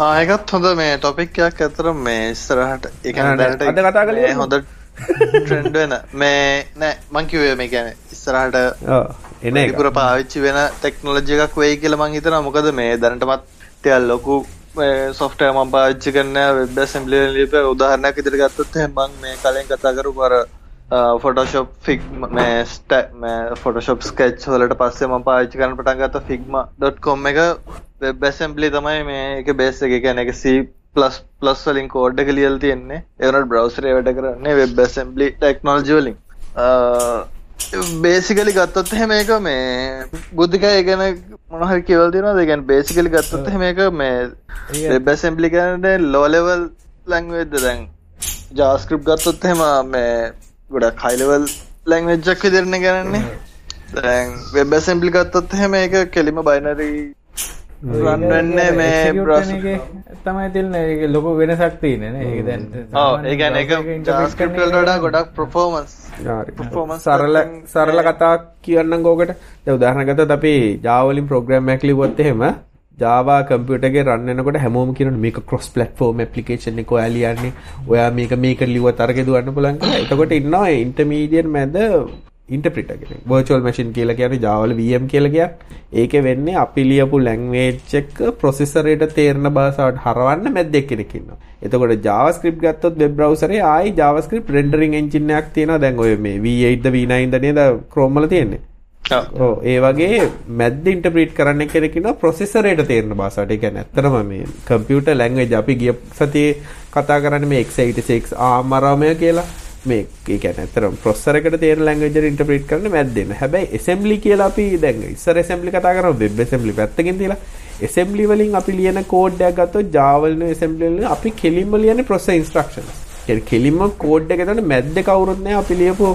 ආ ඒකත් හොඳ මේ ටොපික් එකක් අතර මේ නෑ, දැනට අද කතා කළේ මේ හොඳ ට්‍රෙන්ඩ් වෙන. මේ නෑ මං කිව්වේ මේ කියන්නේ ඉස්සරහට එන එක. වැඩිපුර පාවිච්චි වෙන ටෙක්නොලොජි එකක් වෙයි කියලා මං හිතනවා. මොකද මේ දැනටමත් ටිකක් ලොකු සොෆ්ට්වෙයාර් මම පාවිච්චි කරන වෙබ් වලින් ලියපු උදාහරණයක් විදිහට ගත්තොත් එහෙනම් මං මේ කලින් කතා කරපු අර ෆොටෝෂොප් ෆිග්ම මේ ස්ටැ මේ ෆොටෝෂොප් ස්කෙච් වලට පස්සේ මම පාවිච්චි කරන්න පටන් ගත්ත figma.com එක වෙබ් ඇසම්බලි තමයි මේ එක බේස් එක. ගැන එක C ප්ලස් ප්ලස් වලින් කෝඩ් එක ලියල් තියෙන්නේ. ඒවනට බ්‍රවසරේ වැඩ කරන්නේ වෙබ් ඇසම්බලි ටෙක්නෝලජි වලින් බේසිකලි ගත්තොත් එහෙම එක මේ බුද්ධික ඒගැන මොනහරි කියවල් තිෙනවා දෙගැන් බේසිකලි ගත්තොත් එහෙම එක මේ වෙබ් ඇසම්බලි කරට ලෝලෙවල් ලැංවෙද්ද දැන්. ජාස්ක්‍රප් ගත්තොත් එහෙම මේ ගොඩක් හයිලවල් ලැංවෙජ්ජක් විදිරණ කරන්නේ. දැන් වෙබ් ඇසම්බලි ගත්තොත් එහෙම එක කෙලිම බයිනරී රන්වෙන්නේ මේ තමයි තිල්න ඒ ලොක වෙනසක් තියන ඒ දැන් ඒගැන එක ජාස්කප්ටල් වඩා ගොඩක් ප්‍රෆෝමන්ස් සරල සරල කතා කියන්න ගෝකට උදාහනගත අපි ජාවලින් ප්‍රෝග්‍රම් ඇක්ලිවොත් එහෙම ජාවා කම්පියුටගේ රන්නකොට හැමෝම කියන මේක ක්‍රොස් පලට්ෆෝර්ම් ඇපලිකේෂන් එක ඔයාලියන්නේ ඔයා මේක මේක ලිව තරග දුවන්න පුලන්ක එතකොට ඉන්නවා ඉන්ටමීඩියන් මැද ඉන්ටප්‍රිට කෙනෙක් වර්චුවල් මැෂින් කියලා කියන්නේ ජාවල VM කියලා කියන්නේ ඒකේ වෙන්නේ අපි ලියපු එක ප්‍රොසෙසරයට තේරෙන භාෂාවට හරවන්න මැද්දෙක් කෙනෙක් ඉන්නවා. එතකොට JavaScript ගත්තොත් වෙබ් බ්‍රවුසරේ ආයි rendering engine එකක් තියෙනවා. දැන් ඔය මේ V8ද V9ද නේද වල තියෙන්නේ. ඔව් ඒ වගේ මැද්ද ඉන්ටර්ප්‍රීට් කරන්න කෙනෙක් ඉන්නවා ප්‍රොසෙසරයට භාෂාවට. ඒ කියන්නේ ඇත්තටම මේ කම්පියුටර් ලැන්ග්වේජ් අපි ගිය සතියේ කතා කරන්නේ මේ x86 ARM අරමය කියලා. මේ ඒ කියන්නේ ඇත්තටම ප්‍රොසෙසර් එකට තියෙන ලැන්ග්වේජ් එක ඉන්ටර්ප්‍රීට් කරන්න මැද්දෙන්න. හැබැයි assembly කියලා අපි දැන් ඉස්සර assembly කතා කරා web assembly පැත්තකින් තියලා assembly වලින් අපි ලියන කෝඩ් එකක් ගත්තොත් Java වලින් assembly වලින් අපි කෙලින්ම ලියන්නේ process instructions. කියන්නේ කෙලින්ම කෝඩ් එක එතන මැද්ද කවුරුත් නැහැ අපි ලියපු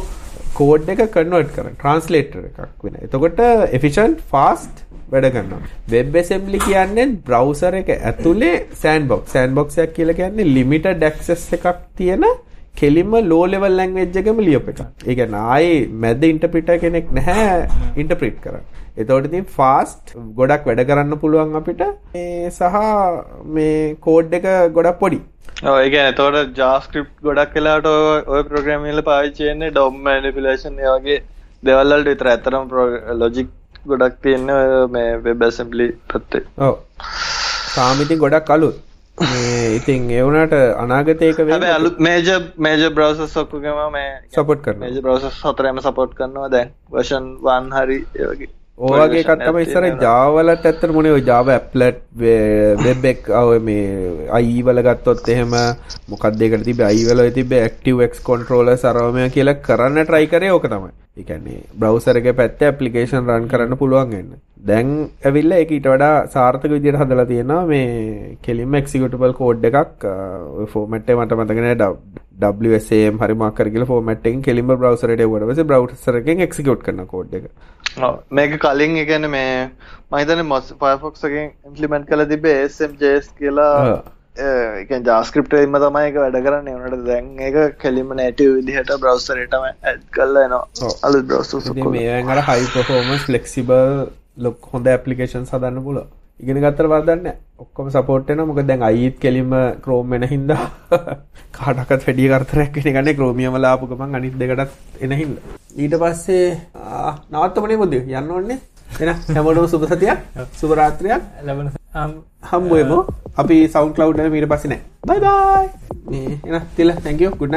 කෝඩ් එක කන්වර්ට් කරන ට්‍රාන්ස්ලේටර් එකක් වෙන. එතකොට efficient fast වැඩ කරනවා. වෙබ් ඇසෙම්බලි කියන්නේ බ්‍රවුසර් එක ඇතුලේ සෑන්ඩ්බොක්ස්. සෑන්ඩ්බොක්ස් එකක් කියලා කියන්නේ limited access එකක් තියෙන කෙලින්ම ලෝ ලෙවල් ලැන්ග්වේජ් එකම ලියපු එක. ඒ කියන්නේ ආයේ මැද ඉන්ටර්ප්‍රිටර් කෙනෙක් නැහැ ඉන්ටර්ප්‍රිට් කරන්න. එතකොට ඉතින් ෆාස්ට් ගොඩක් වැඩ කරන්න පුළුවන් අපිට සහ මේ කෝඩ් එක ගොඩක් පොඩි. ඔව් ඒ කියන්නේ එතකොට JavaScript ගොඩක් වෙලාවට ඔය ප්‍රෝග්‍රෑම් වල පාවිච්චි වෙන්නේ DOM manipulation ඒ වගේ දේවල් වලට විතර ඇත්තටම ලොජික් ගොඩක් තියෙන්නේ මේ වෙබ් ඇසෙම්බලි පැත්තේ. තාම ඉතින් ගොඩක් අලුත්. ඉතින් ඒවනට අනාගතයක වේ අලුත් මේජ මේජ බ්‍රවස ඔක්කුගම මේ සපොට් කරන මේජ බ්‍රවස සතරම සපොට් කරනවා. දැන් වර්ෂන් වන් හරි ඒවගේ ඕගේ කත්තම ඉස්සර ජාවලට ඇත්තට මොනේ ජාව ඇප්ලට් වෙබ් එක අව මේ අයි වල ගත්තොත් එහෙම මොකක්ද ඒකට තිබ්බේ? අයි වල තිබ්බේ ඇක්ටිව් එක්ස් කන්ට්‍රෝලර් සරවමය කියලා කරන්න කරේ ඕක තමයි. ඒ කියන්නේ බ්‍රවුසර් එකේ පැත්තේ ඇප්ලිකේෂන් රන් කරන්න පුළුවන් වෙන්න. දැන් ඇවිල්ලා ඒක ඊට වඩා සාර්ථක විදිහට හදලා තියෙනවා මේ කෙලින්ම එක්සිකියුටබල් කෝඩ් එකක් ෆෝමැට් එක මට මතක නෑ WSAM හරි මොකක් හරි කියලා ෆෝමැට් එකකින් කෙලින්ම බ්‍රවුසර් එකට එවුවට පස්සේ බ්‍රවුසර් එකෙන් එක්සිකියුට් කරන කෝඩ් එක. මේක කලින් එකන මේ මහිතන මොස් පයෆොක්සකින් ඉම්පලිමෙන්ට් කළ තිබේ SMJස් කියලා. එක ජාස්ක්‍රප්ට එම තමයි එක වැඩ කරන්න. වනට දැන් එක කෙලිම නෑට විදිහට බ්‍රවස්සරටම ඇඩ් කල්ල නවා අලු බ්‍රවස් මේකට හයි පොහෝමස් ලෙක්සිබල් ලොක් හොඳ ඇපලිකේෂන් සදන්න පුල ඉගෙන ගත්තර වදන්න ඔක්කොම සපෝට්න මොක දැන් අයිත් කෙලිම ක්‍රෝම් වෙන හින්ද කාටකත් වැඩිය කරතරයක් ගන්න ක්‍රෝමියම ලාපුකමන් අනිත් දෙකටත් එන හින්ද. ඊට පස්සේ නවත්තමනේ මුද යන්න ඕන්නේ එන හැමෝටම සුබ සතියක්. සුබ රාත්‍රියක්. ලබන හම්බුවමු අපි සවුන්ඩ් ක්ලවුඩ් වල ඊට පස්සේ නෑ. බයි බයි එන තිල thank you. Good